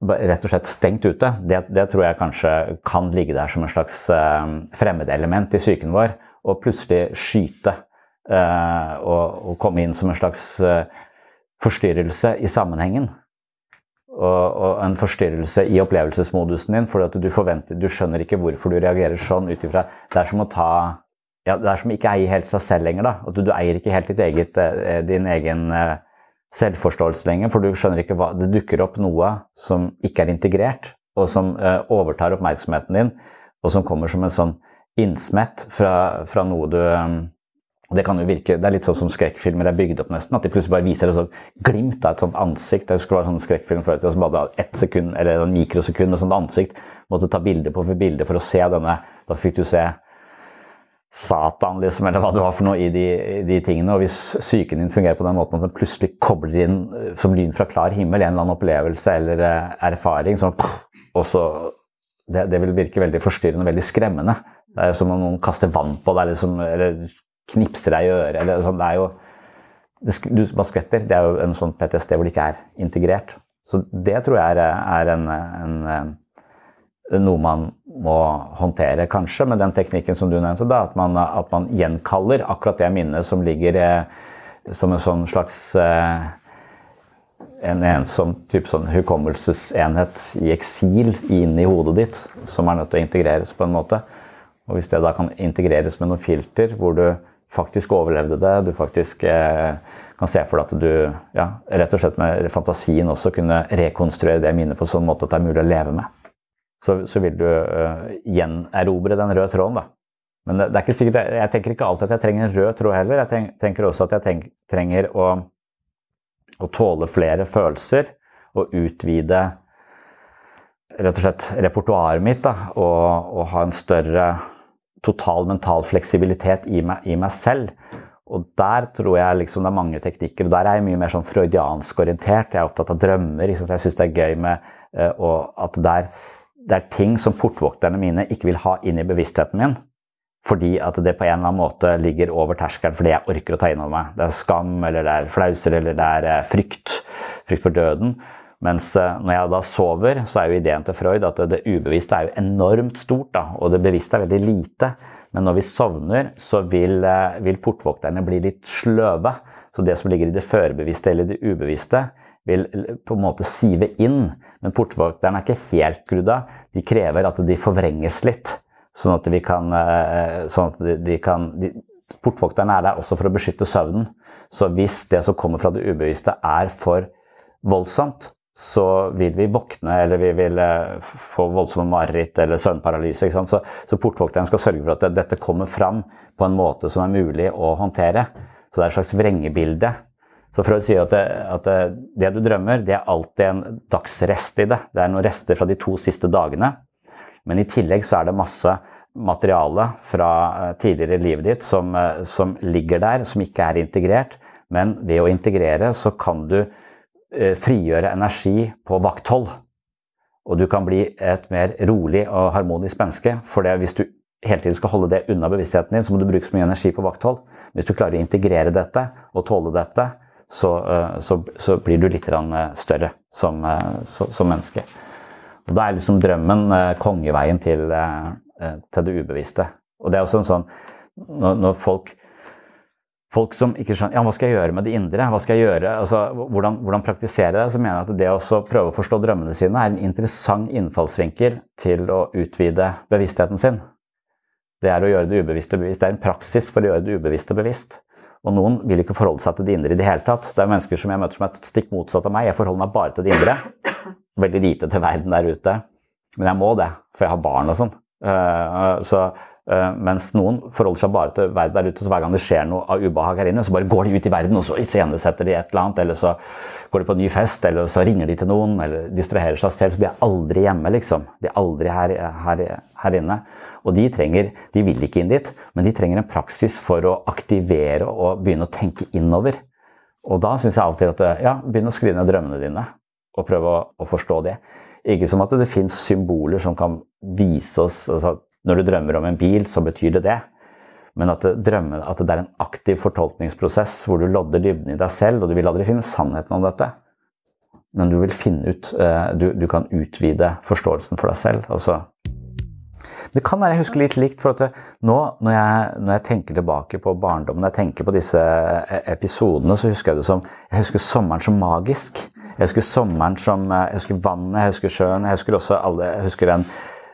rett og slett stengt ute. Det, det tror jeg kanskje kan ligge der som en slags uh, fremmedelement i psyken vår, og plutselig skyte uh, og, og, komme inn som en slags uh, forstyrrelse i sammenhengen og, og, en forstyrrelse i opplevelsesmodusen din. For du, forventer, du skjønner ikke hvorfor du reagerer sånn ut ifra Det er som å ta ja, Det er som ikke eie helt seg selv lenger. da, at du, du eier ikke helt ditt eget, eh, din egen eh, selvforståelse lenger. For du skjønner ikke hva Det dukker opp noe som ikke er integrert, og som uh, overtar oppmerksomheten din, og som kommer som en sånn innsmett fra, fra noe du um, det kan jo virke, det er litt sånn som skrekkfilmer er bygd opp, nesten. At de plutselig bare viser et sånt glimt av et sånt ansikt. Jeg husker det var sånn skrekkfilm før som hadde ett sekund, eller en mikrosekund med sånt ansikt. Måtte ta bilde på for bilde for å se denne. Da fikk du se Satan, liksom, eller hva det var for noe i de, de, tingene. Og hvis psyken din fungerer på den måten at den plutselig kobler inn eh, som lyn fra klar himmel en eller annen opplevelse eller uh, erfaring, så, så det, det, vil virke veldig forstyrrende og veldig skremmende. Det er som om noen kaster vann på deg, liksom, eller knipser deg i øret. Eller, sånn, det er jo, det, du bare skvetter. Det er jo en sånn PTSD hvor det ikke er integrert. Så det tror jeg er, er en, en, en, noe man må håndtere, kanskje, med den teknikken som du nevnte. Da, at, man, at man gjenkaller akkurat det minnet som ligger eh, som en sånn slags eh, en ensom type sånn hukommelsesenhet i eksil inni hodet ditt, som er nødt til å integreres på en måte. Og Hvis det da kan integreres med noen filter hvor du faktisk overlevde det. Du faktisk eh, kan se for deg at du ja, rett og slett med fantasien også kunne rekonstruere det minnet på en sånn måte at det er mulig å leve med. Så, så vil du uh, gjenerobre den røde tråden. da. Men det, det, er ikke sikkert, jeg, tenker ikke alltid at jeg trenger en rød tråd heller. Jeg tenk, tenker også at jeg tenk, trenger å, å, tåle flere følelser og utvide rett og slett repertoaret mitt. Da, og, og ha en større total mental fleksibilitet i meg, i meg, selv. Og der tror jeg liksom det er mange teknikker. og Der er jeg mye mer sånn freudiansk orientert. Jeg er opptatt av drømmer. Liksom. Jeg syns det er gøy med uh, at der, det er ting som portvokterne mine ikke vil ha inn i bevisstheten min. Fordi at det på en eller annen måte ligger over terskelen fordi jeg orker å ta inn over meg. Det er skam, eller det er flauser, eller det er uh, frykt. Frykt for døden. Mens uh, når jeg da sover, så er jo ideen til Freud at det, det ubevisste er jo enormt stort, da, og det bevisste er veldig lite. Men når vi sovner, så vil, uh, vil portvokterne bli litt sløve. Så det som ligger i det førebevisste eller det ubevisste, vil på en måte sive inn. Men portvokterne er ikke helt skrudd av. De krever at de forvrenges litt. Sånn at kan, uh, sånn at de, de kan de, Portvokterne er der også for å beskytte søvnen. Så hvis det som kommer fra det ubevisste er for voldsomt, så vil vi våkne eller vi vil eh, få voldsomme mareritt eller søvnparalyse. Så, så portvokteren skal sørge for at dette kommer fram på en måte som er mulig å håndtere. Så det er et slags vrengebilde Så Freud sier at det, at det, du drømmer, det er alltid en dagsrest i det. Det er noen rester fra de to siste dagene. Men i tillegg så er det masse materiale fra eh, tidligere i livet ditt som, eh, som ligger der, som ikke er integrert. Men ved å integrere så kan du eh, frigjøre energi på vakthold. Og du kan bli et mer rolig og harmonisk menneske. For det, hvis du hele tiden skal holde det unna bevisstheten din, så må du bruke så mye energi på vakthold. Hvis du klarer å integrere dette og tåle dette, så, så, så blir du litt større som, som menneske. Og Da er liksom drømmen kongeveien til, til det ubevisste. Og det er også en sånn når, når folk folk som ikke skjønner ja, hva skal jeg gjøre med det indre, hva skal jeg gjøre, altså, hvordan, hvordan praktisere det, så mener jeg at det å prøve å forstå drømmene sine er en interessant innfallsvinkel til å utvide bevisstheten sin. Det er å gjøre det ubevisste bevisst. Det er en praksis for å gjøre det ubevisste bevisst. Og noen vil ikke forholde seg til det indre i det hele tatt. Det er mennesker som jeg møter som er stikk motsatt av meg. Jeg forholder meg bare til det indre. Veldig lite til verden der ute. Men jeg må det, for jeg har barn og sånn. Uh, så mens noen forholder seg bare til verden der ute, så hver gang det skjer noe av ubehag her inne, så bare går de ut i verden og så iscenesetter de et eller annet, eller så går de på en ny fest, eller så ringer de til noen, eller distraherer seg selv. Så de er aldri hjemme, liksom. De er aldri her, her, her inne. Og de trenger, de vil ikke inn dit, men de trenger en praksis for å aktivere og begynne å tenke innover. Og da syns jeg alltid at ja, begynn å skrive ned drømmene dine, og prøve å, å forstå det. Ikke som at det fins symboler som kan vise oss altså, når du drømmer om en bil, så betyr det det. Men at det, drømmer, at det er en aktiv fortolkningsprosess hvor du lodder dybden i deg selv, og du vil aldri finne sannheten om dette. Men du vil finne ut eh, Du, du kan utvide forståelsen for deg selv. Altså. Det kan være jeg husker litt likt. for at nå når jeg, når jeg, tenker tilbake på barndommen, når jeg tenker på disse eh, episodene, så husker jeg det som Jeg husker sommeren som magisk. Jeg husker sommeren som eh, Jeg husker vannet, jeg husker sjøen. Jeg husker også alle, jeg husker den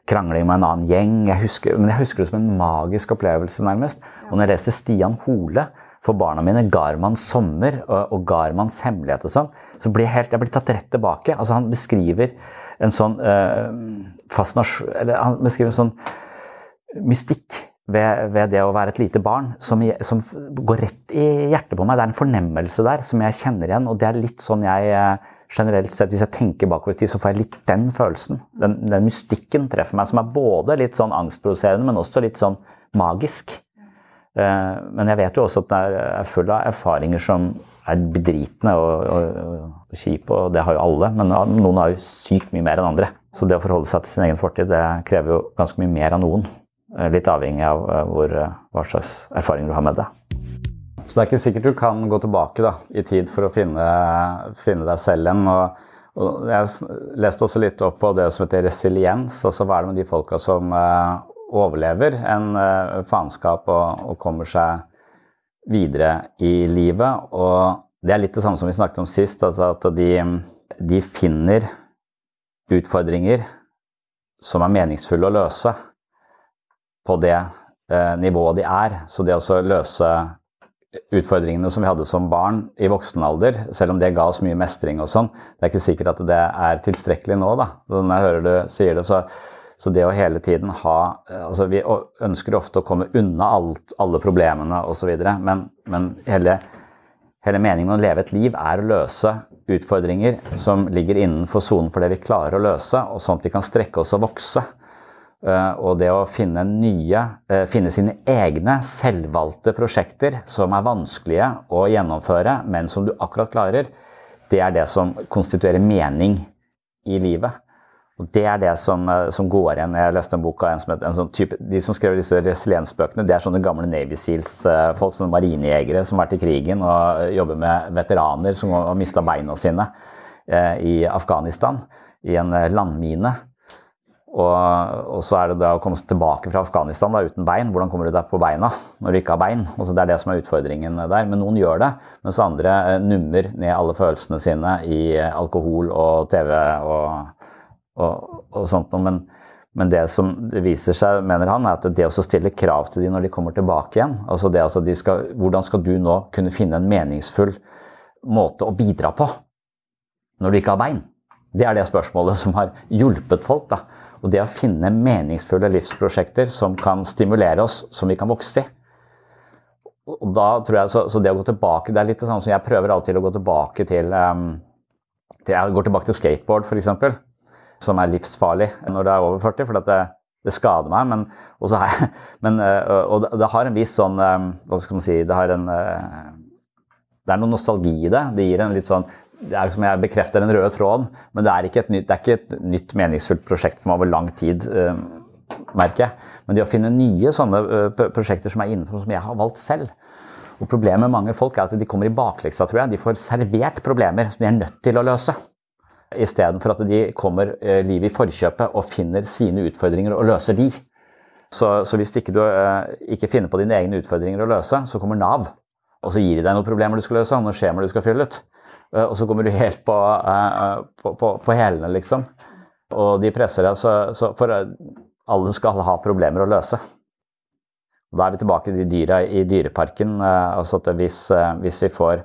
krangling med en annen gjeng. Jeg husker, men jeg husker det som en magisk opplevelse, nærmest. Og når jeg leser Stian Hole for barna mine, 'Garmanns sommer' og, og 'Garmanns hemmelighet' og sånn, så blir jeg helt, jeg blir tatt rett tilbake. Altså Han beskriver en sånn øh, fascinasjon Eller han beskriver en sånn mystikk ved, ved, det å være et lite barn som, som, går rett i hjertet på meg. Det er en fornemmelse der som jeg kjenner igjen, og det er litt sånn jeg uh, generelt sett, hvis jeg tenker bakover i tid, så får jeg litt den følelsen. Den, den, mystikken treffer meg, som er både litt sånn angstproduserende, men også litt sånn magisk. Uh, men jeg vet jo også at den er full av erfaringer som er bedritne og, og, og kjipe, og det har jo alle. Men noen har jo sykt mye mer enn andre. Så det å forholde seg til sin egen fortid, det krever jo ganske mye mer av noen. Uh, litt avhengig av hvor, hva slags erfaringer du har med det. Så det er ikke sikkert du kan gå tilbake da, i tid for å finne, finne deg selv igjen. Og, og, jeg leste også litt opp på det som heter resiliens. altså Hva er det med de folka som uh, overlever en uh, faenskap og, og, kommer seg videre i livet? Og det er litt det samme som vi snakket om sist, altså at de, de finner utfordringer som er meningsfulle å løse på det uh, nivået de er. Så det å løse utfordringene som vi hadde som barn i voksen alder, selv om det ga oss mye mestring og sånn, det er ikke sikkert at det er tilstrekkelig nå, da. Når jeg hører du sier det, så, så det å hele tiden ha altså Vi ønsker ofte å komme unna alt, alle problemene osv., men, men hele, hele meningen med å leve et liv er å løse utfordringer som ligger innenfor sonen for det vi klarer å løse, og sånn at vi kan strekke oss og vokse. Eh, og det å finne nye, eh, finne sine egne selvvalgte prosjekter som er vanskelige å gjennomføre, men som du akkurat klarer, det er det som konstituerer mening i livet. Og Det er det som, eh, som går igjen. Jeg leste en bok av en som het, en sånn type, De som skrev disse resiliensbøkene, det er sånne gamle Navy Seals-folk, sånne marinejegere som har vært i krigen og jobber med veteraner som har mista beina sine i Afghanistan, i en landmine. Og, og, så er det da å komme tilbake fra Afghanistan da, uten bein. Hvordan kommer du deg på beina når du ikke har bein? Altså, det er det som er utfordringen der. Men noen gjør det, mens andre eh, nummer ned alle følelsene sine i eh, alkohol og TV og, og, og sånt noe. Men, men, det som viser seg, mener han, er at det å stille krav til dem når de kommer tilbake igjen altså det, altså de skal, Hvordan skal du nå kunne finne en meningsfull måte å bidra på når du ikke har bein? Det er det spørsmålet som har hjulpet folk. da og det å finne meningsfulle livsprosjekter som kan stimulere oss, som vi kan vokse i. og da tror jeg, så, så, det å gå tilbake Det er litt det samme som jeg prøver alltid å gå tilbake til, um, til Jeg går tilbake til skateboard, f.eks., som er livsfarlig når det er over 40. for det, det skader meg, men, jeg, men og det, har en viss sånn Hva skal man si Det har en Det er noe nostalgi i det. Det gir en litt sånn det er som jeg bekrefter den røde tråden, men det er ikke et nytt, ikke et nytt meningsfullt prosjekt for meg over lang tid, merker jeg. Men det å finne nye sånne prosjekter som er innenfor, som jeg har valgt selv. Og Problemet med mange folk er at de kommer i bakleksa, tror jeg. De får servert problemer som de er nødt til å løse. Istedenfor at de kommer livet i forkjøpet og finner sine utfordringer og løser de. Så, så hvis ikke du ikke finner på dine egne utfordringer å løse, så kommer Nav. Og så gir de deg noen problemer du skal løse, noen skjemaer du skal fylle ut. Og så kommer du helt på, på, på, på hælene, liksom. Og de presser deg. Så, så for alle skal ha problemer å løse. Og da er vi tilbake til de dyra i dyreparken. Eh, altså at hvis, eh, hvis, vi får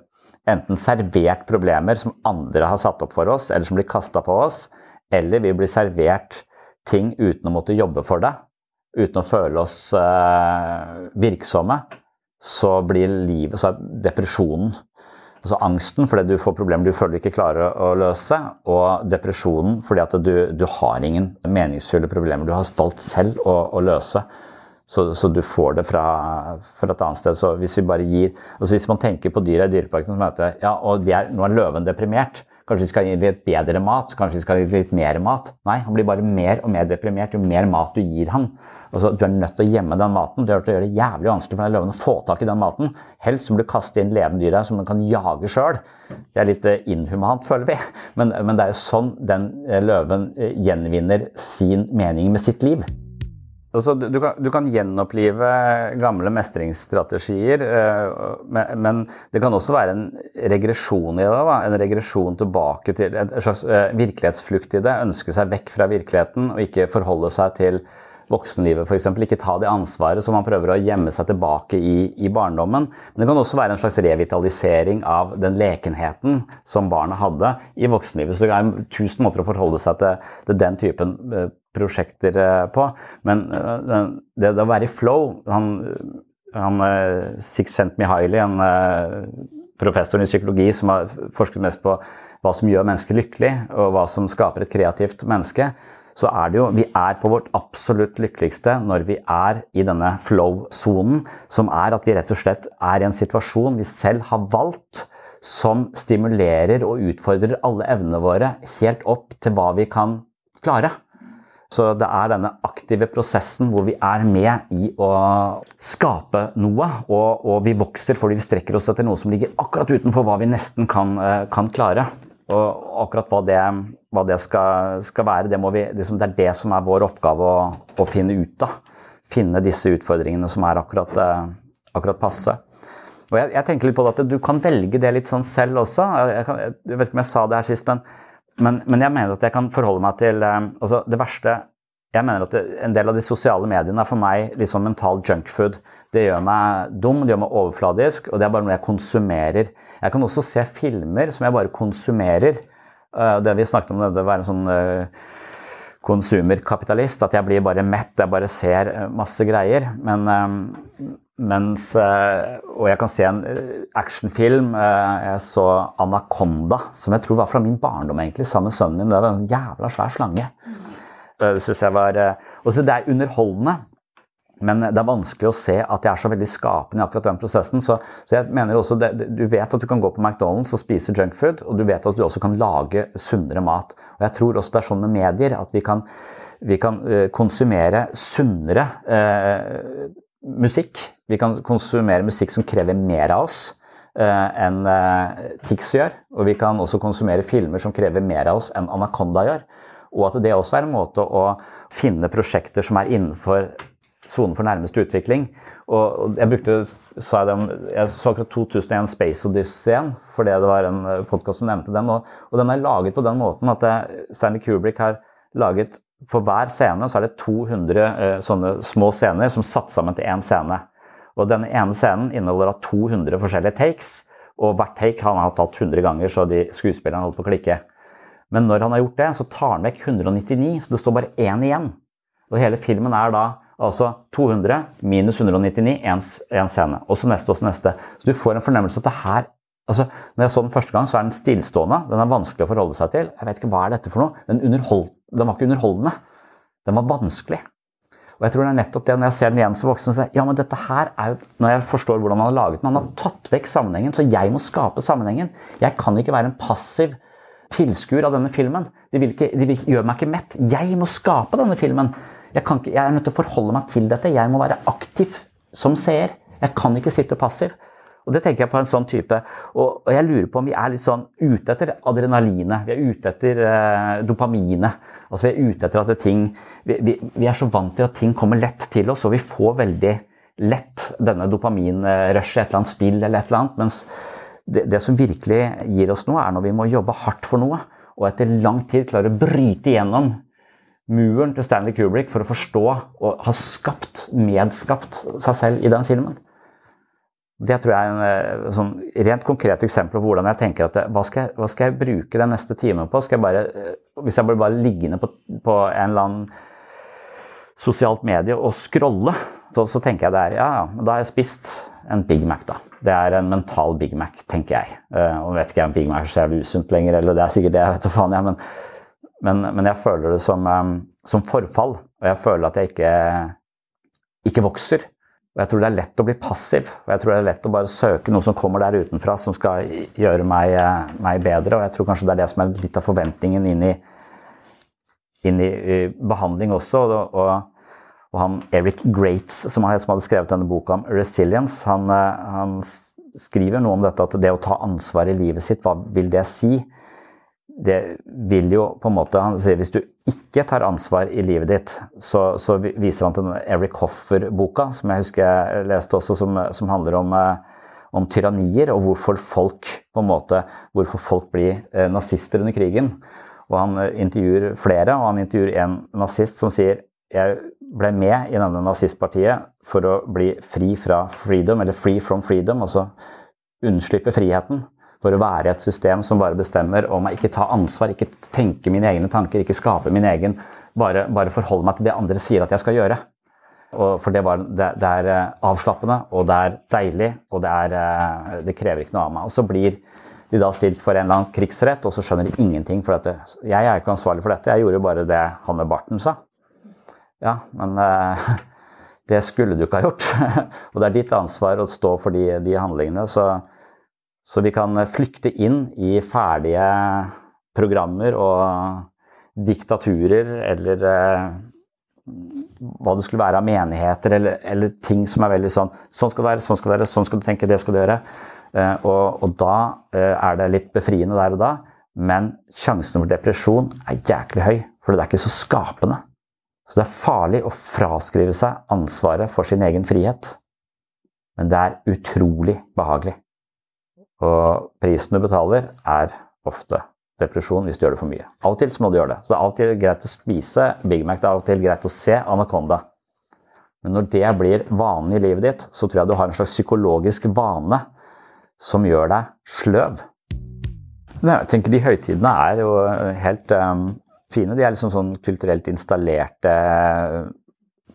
enten servert problemer som andre har satt opp for oss, eller som blir kasta på oss, eller vi blir servert ting uten å måtte jobbe for det, uten å føle oss virksomme, så blir livet, så er depresjonen Altså angsten fordi du får problemer du føler du ikke klarer å løse, og depresjonen fordi at du, du har ingen meningsfulle problemer du har valgt selv å, å løse. Så, så, du får det fra, fra, et annet sted. Så hvis vi bare gir altså Hvis man tenker på dyra i Dyreparken som heter ja, og er, nå er løven deprimert, kanskje vi skal gi litt bedre mat, kanskje vi skal gi litt mer mat. Nei, han blir bare mer og mer deprimert jo mer mat du gir han. Altså, du er nødt til å gjemme den maten. Det gjør det jævlig vanskelig for den løven å få tak i den maten. Helst må du kaste inn levende dyr her som den kan jage sjøl. Det er litt eh, inhumant, føler vi. Men, men, det er jo sånn den eh, løven eh, gjenvinner sin mening med sitt liv. Altså, du, kan, du, kan, gjenopplive gamle mestringsstrategier, men det kan også være en regresjon i det. Da. En regresjon tilbake til en slags virkelighetsflukt i det. Ønske seg vekk fra virkeligheten og ikke forholde seg til voksenlivet f.eks. Ikke ta det ansvaret som man prøver å gjemme seg tilbake i, i, barndommen. Men det kan også være en slags revitalisering av den lekenheten som barnet hadde i voksenlivet. Så det er tusen måter å forholde seg til, til den typen uh, prosjekter uh, på. Men uh, det, det, å være i flow han, han Sixcent Mihaili, en professor i psykologi som har forsket mest på hva som gjør mennesker lykkelig, og hva som skaper et kreativt menneske, så er det jo Vi er på vårt absolutt lykkeligste når vi er i denne flow-sonen, som er at vi rett og slett er i en situasjon vi selv har valgt, som stimulerer og utfordrer alle evnene våre helt opp til hva vi kan klare. Så det er denne aktive prosessen hvor vi er med i å skape noe. Og, og vi vokser fordi vi strekker oss etter noe som ligger akkurat utenfor hva vi nesten kan, eh, kan klare. Og akkurat hva det, hva det skal, skal, være, det, vi, liksom, det, er det som er vår oppgave å, å, finne ut av. Finne disse utfordringene som er akkurat, eh, akkurat passe. Og jeg, jeg, tenker litt på det at Du kan velge det litt sånn selv også. Jeg, kan, jeg vet ikke om jeg sa det her sist, men, men, men, jeg mener at jeg kan forholde meg til eh, altså Det verste Jeg mener at en del av de sosiale mediene er for meg litt sånn mental junkfood. Det gjør meg dum, det gjør meg overfladisk, og det er bare noe jeg konsumerer. Jeg kan også se filmer som jeg bare konsumerer. Uh, det vi snakket om, det å være en sånn uh, konsumerkapitalist. At jeg blir bare mett, jeg bare ser uh, masse greier. Men mens Og jeg kan se en actionfilm. Jeg så 'Anaconda', som jeg tror var fra min barndom, egentlig, sammen med sønnen min. Det var en sånn jævla svær slange. Det syns jeg var Også det er underholdende. Men det er vanskelig å se at jeg er så veldig skapende i akkurat den prosessen. Så, så jeg mener også det, Du vet at du kan gå på McDonald's og spise junkfood, og du vet at du også kan lage sunnere mat. Og Jeg tror også det er sånn med medier at vi kan, vi kan uh, konsumere sunnere eh, musikk. Vi kan konsumere musikk som krever mer av oss eh, enn Tix gjør. Og vi kan også konsumere filmer som krever mer av oss enn Anaconda gjør. Og at det også er en måte å finne prosjekter som er innenfor sonen for nærmeste utvikling. Og jeg brukte, sa jeg, dem, jeg så akkurat 2001 Space Odyssey fordi det var en eh, podkast som nevnte den. Og, og, den er laget på den måten at Stanley Kubrick har laget For hver scene så er det 200 eh, sånne små scener som satt sammen til én scene. Og denne ene scenen inneholder 200 forskjellige takes. Og hvert take han har tatt 100 ganger, så de skuespillerne holdt på å klikke. Men når han har gjort det, så tar han vekk 199, så det står bare én igjen. Og hele filmen er da Altså 200 minus 199, én scene. Og så neste og så neste. Så du får en fornemmelse at det her altså, Når jeg så den første gang, så er den stillstående. Den er vanskelig å forholde seg til. Jeg vet ikke hva er dette for noe. Den, den var ikke underholdende. Den var vanskelig. Og jeg tror det er nettopp det, Når jeg ser den igjen som voksen, så jeg, ja, men dette her er jo, når jeg forstår hvordan han har laget den Han har tatt vekk sammenhengen, så jeg må skape sammenhengen. Jeg kan ikke være en passiv tilskuer av denne filmen. Det, vil, gjør meg ikke mett. Jeg må skape denne filmen. Jeg, ikke, jeg, er nødt til å forholde meg til dette. Jeg må være aktiv som seer. Jeg kan ikke sitte passiv. Og det tenker jeg på en sånn type. Og, og jeg lurer på om vi er litt sånn ute etter adrenalinet. Vi er ute etter eh, dopaminet. Altså vi er ute etter at ting vi, vi, vi, er så vant til at ting kommer lett til oss, og vi får veldig lett denne dopaminrushet, et eller annet spill eller et eller annet. Mens det, det som virkelig gir oss noe, er når vi må jobbe hardt for noe. Og etter lang tid klare å bryte igjennom muren til Stanley Kubrick for å forstå og ha skapt, medskapt seg selv i den filmen. Det tror jeg er en eh, sånn rent konkret eksempel på hvordan jeg tenker at hva skal jeg, hva skal jeg bruke den neste timen på? Jeg bare, eh, hvis jeg blir bare liggende på, på, en eller annen sosialt medie og scrolle, så, så tenker jeg det er ja, ja, da har jeg spist en Big Mac, da. Det er en mental Big Mac, tenker jeg. Og vet ikke om Big Mac er så usunt lenger, eller det er sikkert det, jeg vet da faen, jeg. Men, men, men, jeg føler det som, um, som, forfall. Og jeg føler at jeg ikke, ikke vokser. Og jeg tror det er lett å bli passiv. Og jeg tror det er lett å bare søke noe som kommer der utenfra, som skal gjøre meg, eh, meg bedre. Og jeg tror kanskje det er det som er litt av forventningen inn i, inn i, behandling også. Og, og, og, han Eric Grates, som hadde skrevet denne boka om resilience, han, eh, han skriver noe om dette at det å ta ansvar i livet sitt, hva vil det si? Det vil jo på en måte Han sier hvis du ikke tar ansvar i livet ditt, så, så viser han til den Eric Hoffer-boka, som jeg husker jeg leste også, som, som handler om, eh, om, tyrannier, og hvorfor folk på en måte, hvorfor folk blir eh, nazister under krigen. Og Han eh, intervjuer flere, og han intervjuer en nazist som sier jeg ble med i denne nazistpartiet for å bli fri fra freedom, eller free from freedom, altså unnslippe friheten for å være i et system som bare bestemmer om jeg Ikke tar ansvar, ikke tenker mine egne tanker, ikke skaper min egen. Bare, bare forholde meg til det andre sier at jeg skal gjøre. Og for det, var, det, det, er eh, avslappende, og det er deilig, og det, er, eh, det, krever ikke noe av meg. Og så blir de da stilt for en eller annen krigsrett, og så skjønner de ingenting. For dette. jeg er ikke ansvarlig for dette, jeg gjorde bare det han med barten sa. Ja, men uh, det skulle du ikke ha gjort. og det er ditt ansvar å stå for de, de handlingene. så så vi kan flykte inn i ferdige programmer og diktaturer eller eh, hva det skulle være av menigheter eller, eller, ting som er veldig sånn Sånn skal det være, sånn skal det være, sånn skal du tenke, det skal du gjøre. Eh, og, og, da eh, er det litt befriende der og da, men sjansen for depresjon er jæklig høy. For det er ikke så skapende. Så det er farlig å fraskrive seg ansvaret for sin egen frihet. Men det er utrolig behagelig. Og prisen du betaler, er ofte depresjon hvis du gjør det for mye. Av og til så må du gjøre det. Så det er av og til greit å spise Big Mac, det er av og til greit å se Anaconda. Men når det blir vanen i livet ditt, så tror jeg du har en slags psykologisk vane som gjør deg sløv. Jeg tenker De høytidene er jo helt um, fine. De er liksom sånn kulturelt installerte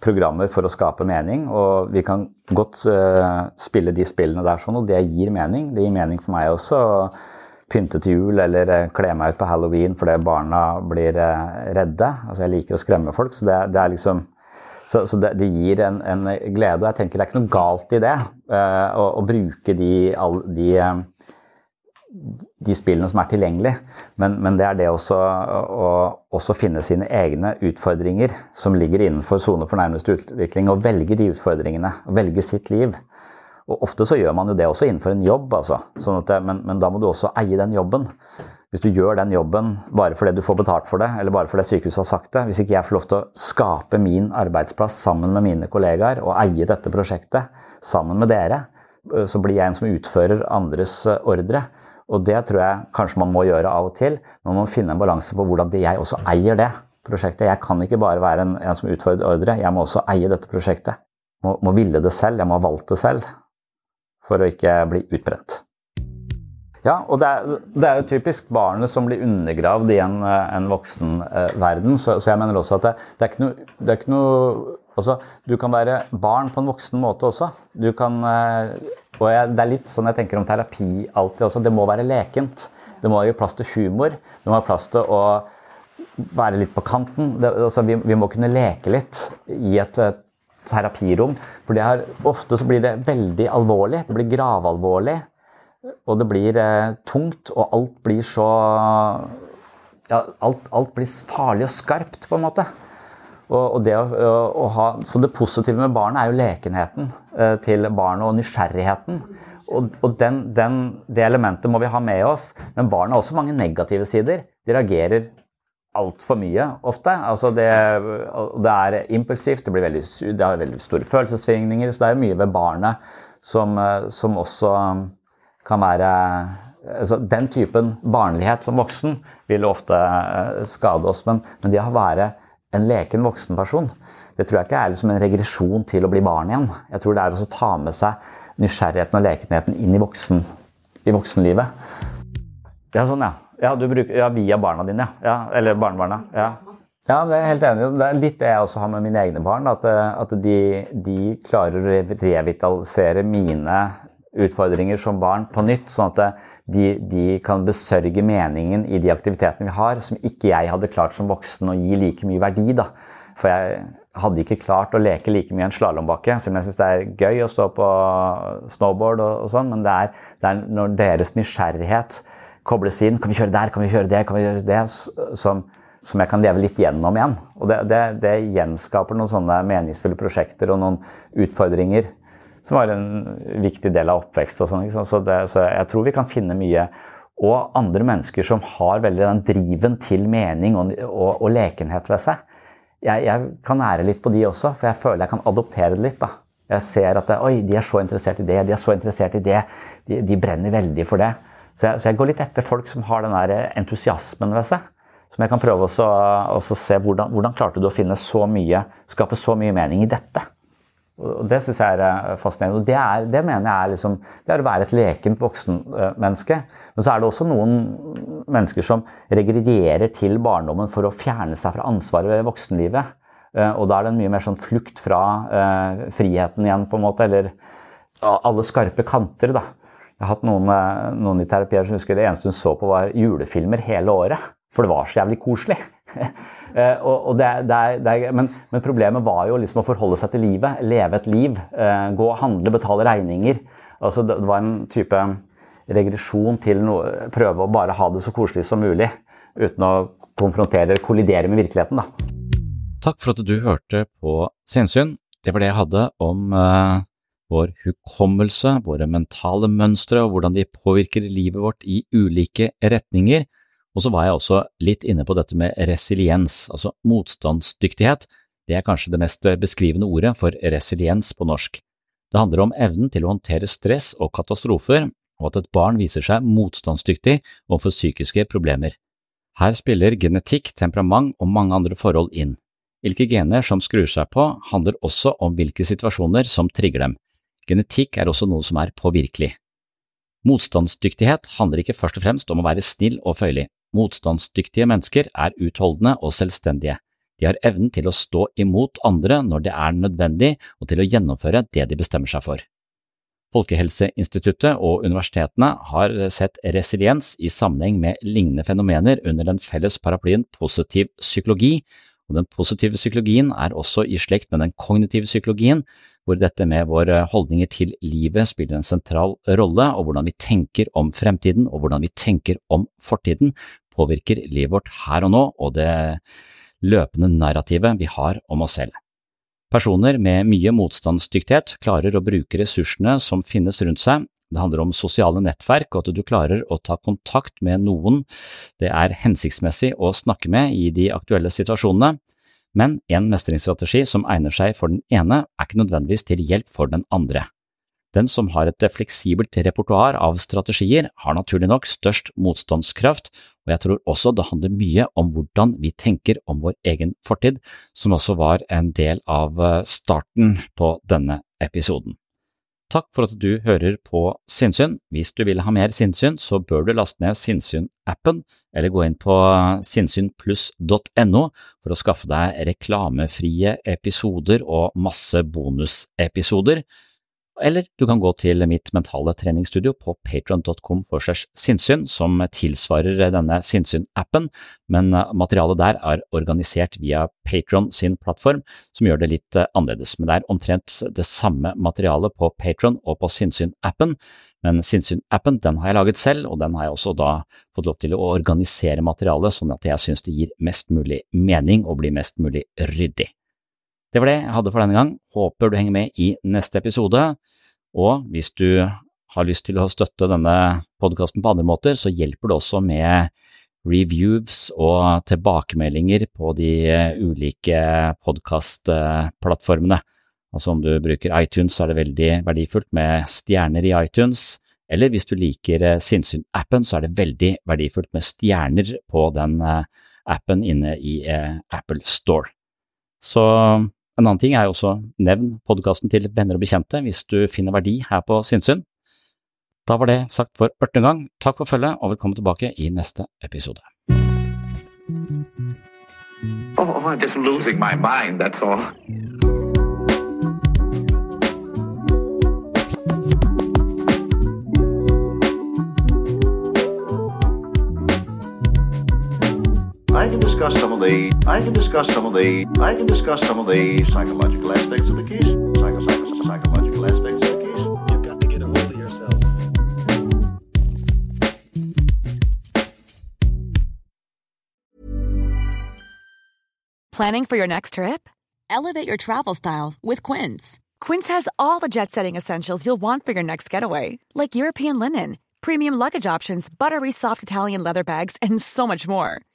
programmer for å skape mening. Og vi kan godt uh, spille de spillene der sånn, og det gir mening. Det gir mening for meg også. å Pynte til jul eller uh, kle meg ut på halloween fordi barna blir uh, redde. Altså Jeg liker å skremme folk, så det, det er liksom så, så det, det, gir en, en, glede. Og jeg tenker det er ikke noe galt i det. å, å bruke de, all, de de spillene som er tilgjengelige. Men, men det er det også å også finne sine egne utfordringer som ligger innenfor sone for nærmeste utvikling, og velge de utfordringene. og Velge sitt liv. Og Ofte så gjør man jo det også innenfor en jobb, altså. Sånn det, men, men, da må du også eie den jobben. Hvis du gjør den jobben bare fordi du får betalt for det, eller bare fordi sykehuset har sagt det, hvis ikke jeg får lov til å skape min arbeidsplass sammen med mine kollegaer og eie dette prosjektet sammen med dere, så blir jeg en som utfører andres ordre og det tror jeg kanskje man må gjøre av og til. Man må finne en balanse på hvordan jeg også eier det prosjektet. Jeg kan ikke bare være en, en som utfordrer ordre, jeg må også eie dette prosjektet. Må, må ville det selv, jeg må ha valgt det selv. For å ikke bli utbrent. Ja, og det er, det er, jo typisk barnet som blir undergravd i en, en voksenverden. Så, så, jeg mener også at det, det, er noe, det, er ikke noe, Altså, du kan være barn på en voksen måte også. Du kan, eh, og jeg, det er litt sånn jeg tenker om terapi alltid også. Det må være lekent. Det må være plass til humor. Det må være plass til å være litt på kanten. Det, altså, vi, vi, må kunne leke litt i et, terapirom. For det her, ofte så blir det veldig alvorlig. Det blir gravalvorlig. Og det blir eh, tungt, og alt blir så ja, alt, alt blir farlig og skarpt, på en måte. Og, og det å, å, ha, så det positive med barnet er jo lekenheten eh, til barnet og nysgjerrigheten. Og, og den, den, det elementet må vi ha med oss. Men barnet har også mange negative sider. De reagerer altfor mye ofte. Altså det, det, er impulsivt, det, veldig, det, har veldig store følelsessvingninger. Så det er mye ved barnet som, eh, som også kan være altså Den typen barnlighet som voksen vil ofte eh, skade oss. Men, men det å være en leken voksen person, det tror jeg ikke er liksom en regresjon til å bli barn igjen. Jeg tror det er å ta med seg nysgjerrigheten og lekenheten inn i, voksen, i voksenlivet. Ja, sånn, ja. Ja, bruker, ja, via barna dine, ja. ja eller barnebarna. Ja. ja, det er jeg helt enig i. Det er litt det jeg også har med mine egne barn. At, at de, de, klarer å revitalisere mine utfordringer som barn på nytt. sånn at de, de, kan besørge meningen i de aktivitetene vi har, som ikke jeg hadde klart som voksen å gi like mye verdi. da. For jeg hadde ikke klart å leke like mye en slalåmbakke, selv om jeg syns det er gøy å stå på snowboard og, og sånn, men det er, det er, når deres nysgjerrighet kobles inn Kan vi kjøre der? Kan vi kjøre det? Kan vi gjøre det? Som, som jeg kan leve litt gjennom igjen. Og det, det, det gjenskaper noen sånne meningsfulle prosjekter og noen utfordringer som var en viktig del av oppvekst. og sånn, så, så, jeg tror vi kan finne mye. Og andre mennesker som har veldig den driven til mening og, og, og lekenhet ved seg. Jeg, jeg, kan ære litt på de også, for jeg føler jeg kan adoptere det litt. da. Jeg ser at det, oi, de er så interessert i det, de er så interessert i det. De, de brenner veldig for det. Så jeg, så jeg, går litt etter folk som har den der entusiasmen ved seg. Som jeg kan prøve å se hvordan, hvordan klarte du å finne så mye, skape så mye mening i dette. Og Det syns jeg er eh, fascinerende. og Det, er, det mener jeg er, liksom, det er å være et lekent voksenmenneske. Men så er det også noen mennesker som regredierer til barndommen for å fjerne seg fra ansvaret ved voksenlivet. Eh, og da er det en mye mer sånn flukt fra uh, friheten igjen, på en måte. Eller alle skarpe kanter, da. Jeg har hatt noen, noen i terapier som husker det eneste hun så på, var julefilmer hele året. For det var så jævlig koselig. Eh, og, det, det er, det er, men, men, problemet var jo liksom å forholde seg til livet, leve et liv. Eh, gå og handle, betale regninger. Altså det, var en type regresjon til noe, prøve å bare ha det så koselig som mulig. Uten å konfrontere eller kollidere med virkeligheten. Da. Takk for at du hørte på Sinnsyn. Det var det jeg hadde om eh, vår hukommelse, våre mentale mønstre og hvordan de påvirker livet vårt i ulike retninger. Og så var jeg også litt inne på dette med resiliens, altså motstandsdyktighet. Det er kanskje det mest beskrivende ordet for resiliens på norsk. Det handler om evnen til å håndtere stress og katastrofer, og at et barn viser seg motstandsdyktig overfor psykiske problemer. Her spiller genetikk, temperament og mange andre forhold inn. Hvilke gener som skrur seg på, handler også om hvilke situasjoner som trigger dem. Genetikk er også noe som er påvirkelig. Motstandsdyktighet handler ikke først og fremst om å være snill og føyelig. Motstandsdyktige mennesker er utholdende og selvstendige. De har evnen til å stå imot andre når det er nødvendig, og til å gjennomføre det de bestemmer seg for. Folkehelseinstituttet og universitetene har sett resiliens i sammenheng med lignende fenomener under den felles paraplyen positiv psykologi, og den positive psykologien er også i slekt med den kognitive psykologien, hvor dette med våre holdninger til livet spiller en sentral rolle, og hvordan vi tenker om fremtiden og hvordan vi tenker om fortiden, påvirker livet vårt her og nå og det løpende narrativet vi har om oss selv. Personer med mye motstandsdyktighet klarer å bruke ressursene som finnes rundt seg. Det handler om sosiale nettverk og at du klarer å ta kontakt med noen det er hensiktsmessig å snakke med i de aktuelle situasjonene, men en mestringsstrategi som egner seg for den ene, er ikke nødvendigvis til hjelp for den andre. Den som har et fleksibelt repertoar av strategier, har naturlig nok størst motstandskraft, og jeg tror også det handler mye om hvordan vi tenker om vår egen fortid, som også var en del av eh, starten på denne episoden. Takk for at du hører på Sinnsyn. Hvis du vil ha mer sinnsyn, så bør du laste ned Sinnsyn-appen, eller gå inn på sinnssynpluss.no for å skaffe deg reklamefrie episoder og masse bonusepisoder. Eller du kan gå til mitt mentale treningsstudio på patron.com for segs sinnssyn, som tilsvarer denne sinnssyn-appen, men materialet der er organisert via Patron sin plattform, som gjør det litt annerledes. Men det er omtrent det samme materialet på Patron og på sinnssyn-appen, men sinnssyn-appen den har jeg laget selv, og den har jeg også da fått lov til å organisere materialet sånn at jeg synes det gir mest mulig mening og blir mest mulig ryddig. Det var det jeg hadde for denne gang, håper du henger med i neste episode, og hvis du har lyst til å støtte denne podkasten på andre måter, så hjelper det også med reviews og tilbakemeldinger på de ulike podkastplattformene. Altså om du bruker iTunes, så er det veldig verdifullt med stjerner i iTunes, eller hvis du liker Sinnsyn-appen, så er det veldig verdifullt med stjerner på den appen inne i Apple Store. Så en annen ting er jo også nevn podkasten til venner og bekjente hvis du finner verdi her på Sinnsyn. Da var det sagt for ørtende gang, takk for følget og velkommen tilbake i neste episode. Oh, I'm just losing my mind, that's all. Discuss some of the I can discuss some of the I can discuss some of the psychological aspects of the case. Psycho, psycho, psychological aspects of the case. You've got to get a hold of yourself. Planning for your next trip? Elevate your travel style with Quince. Quince has all the jet-setting essentials you'll want for your next getaway, like European linen, premium luggage options, buttery soft Italian leather bags, and so much more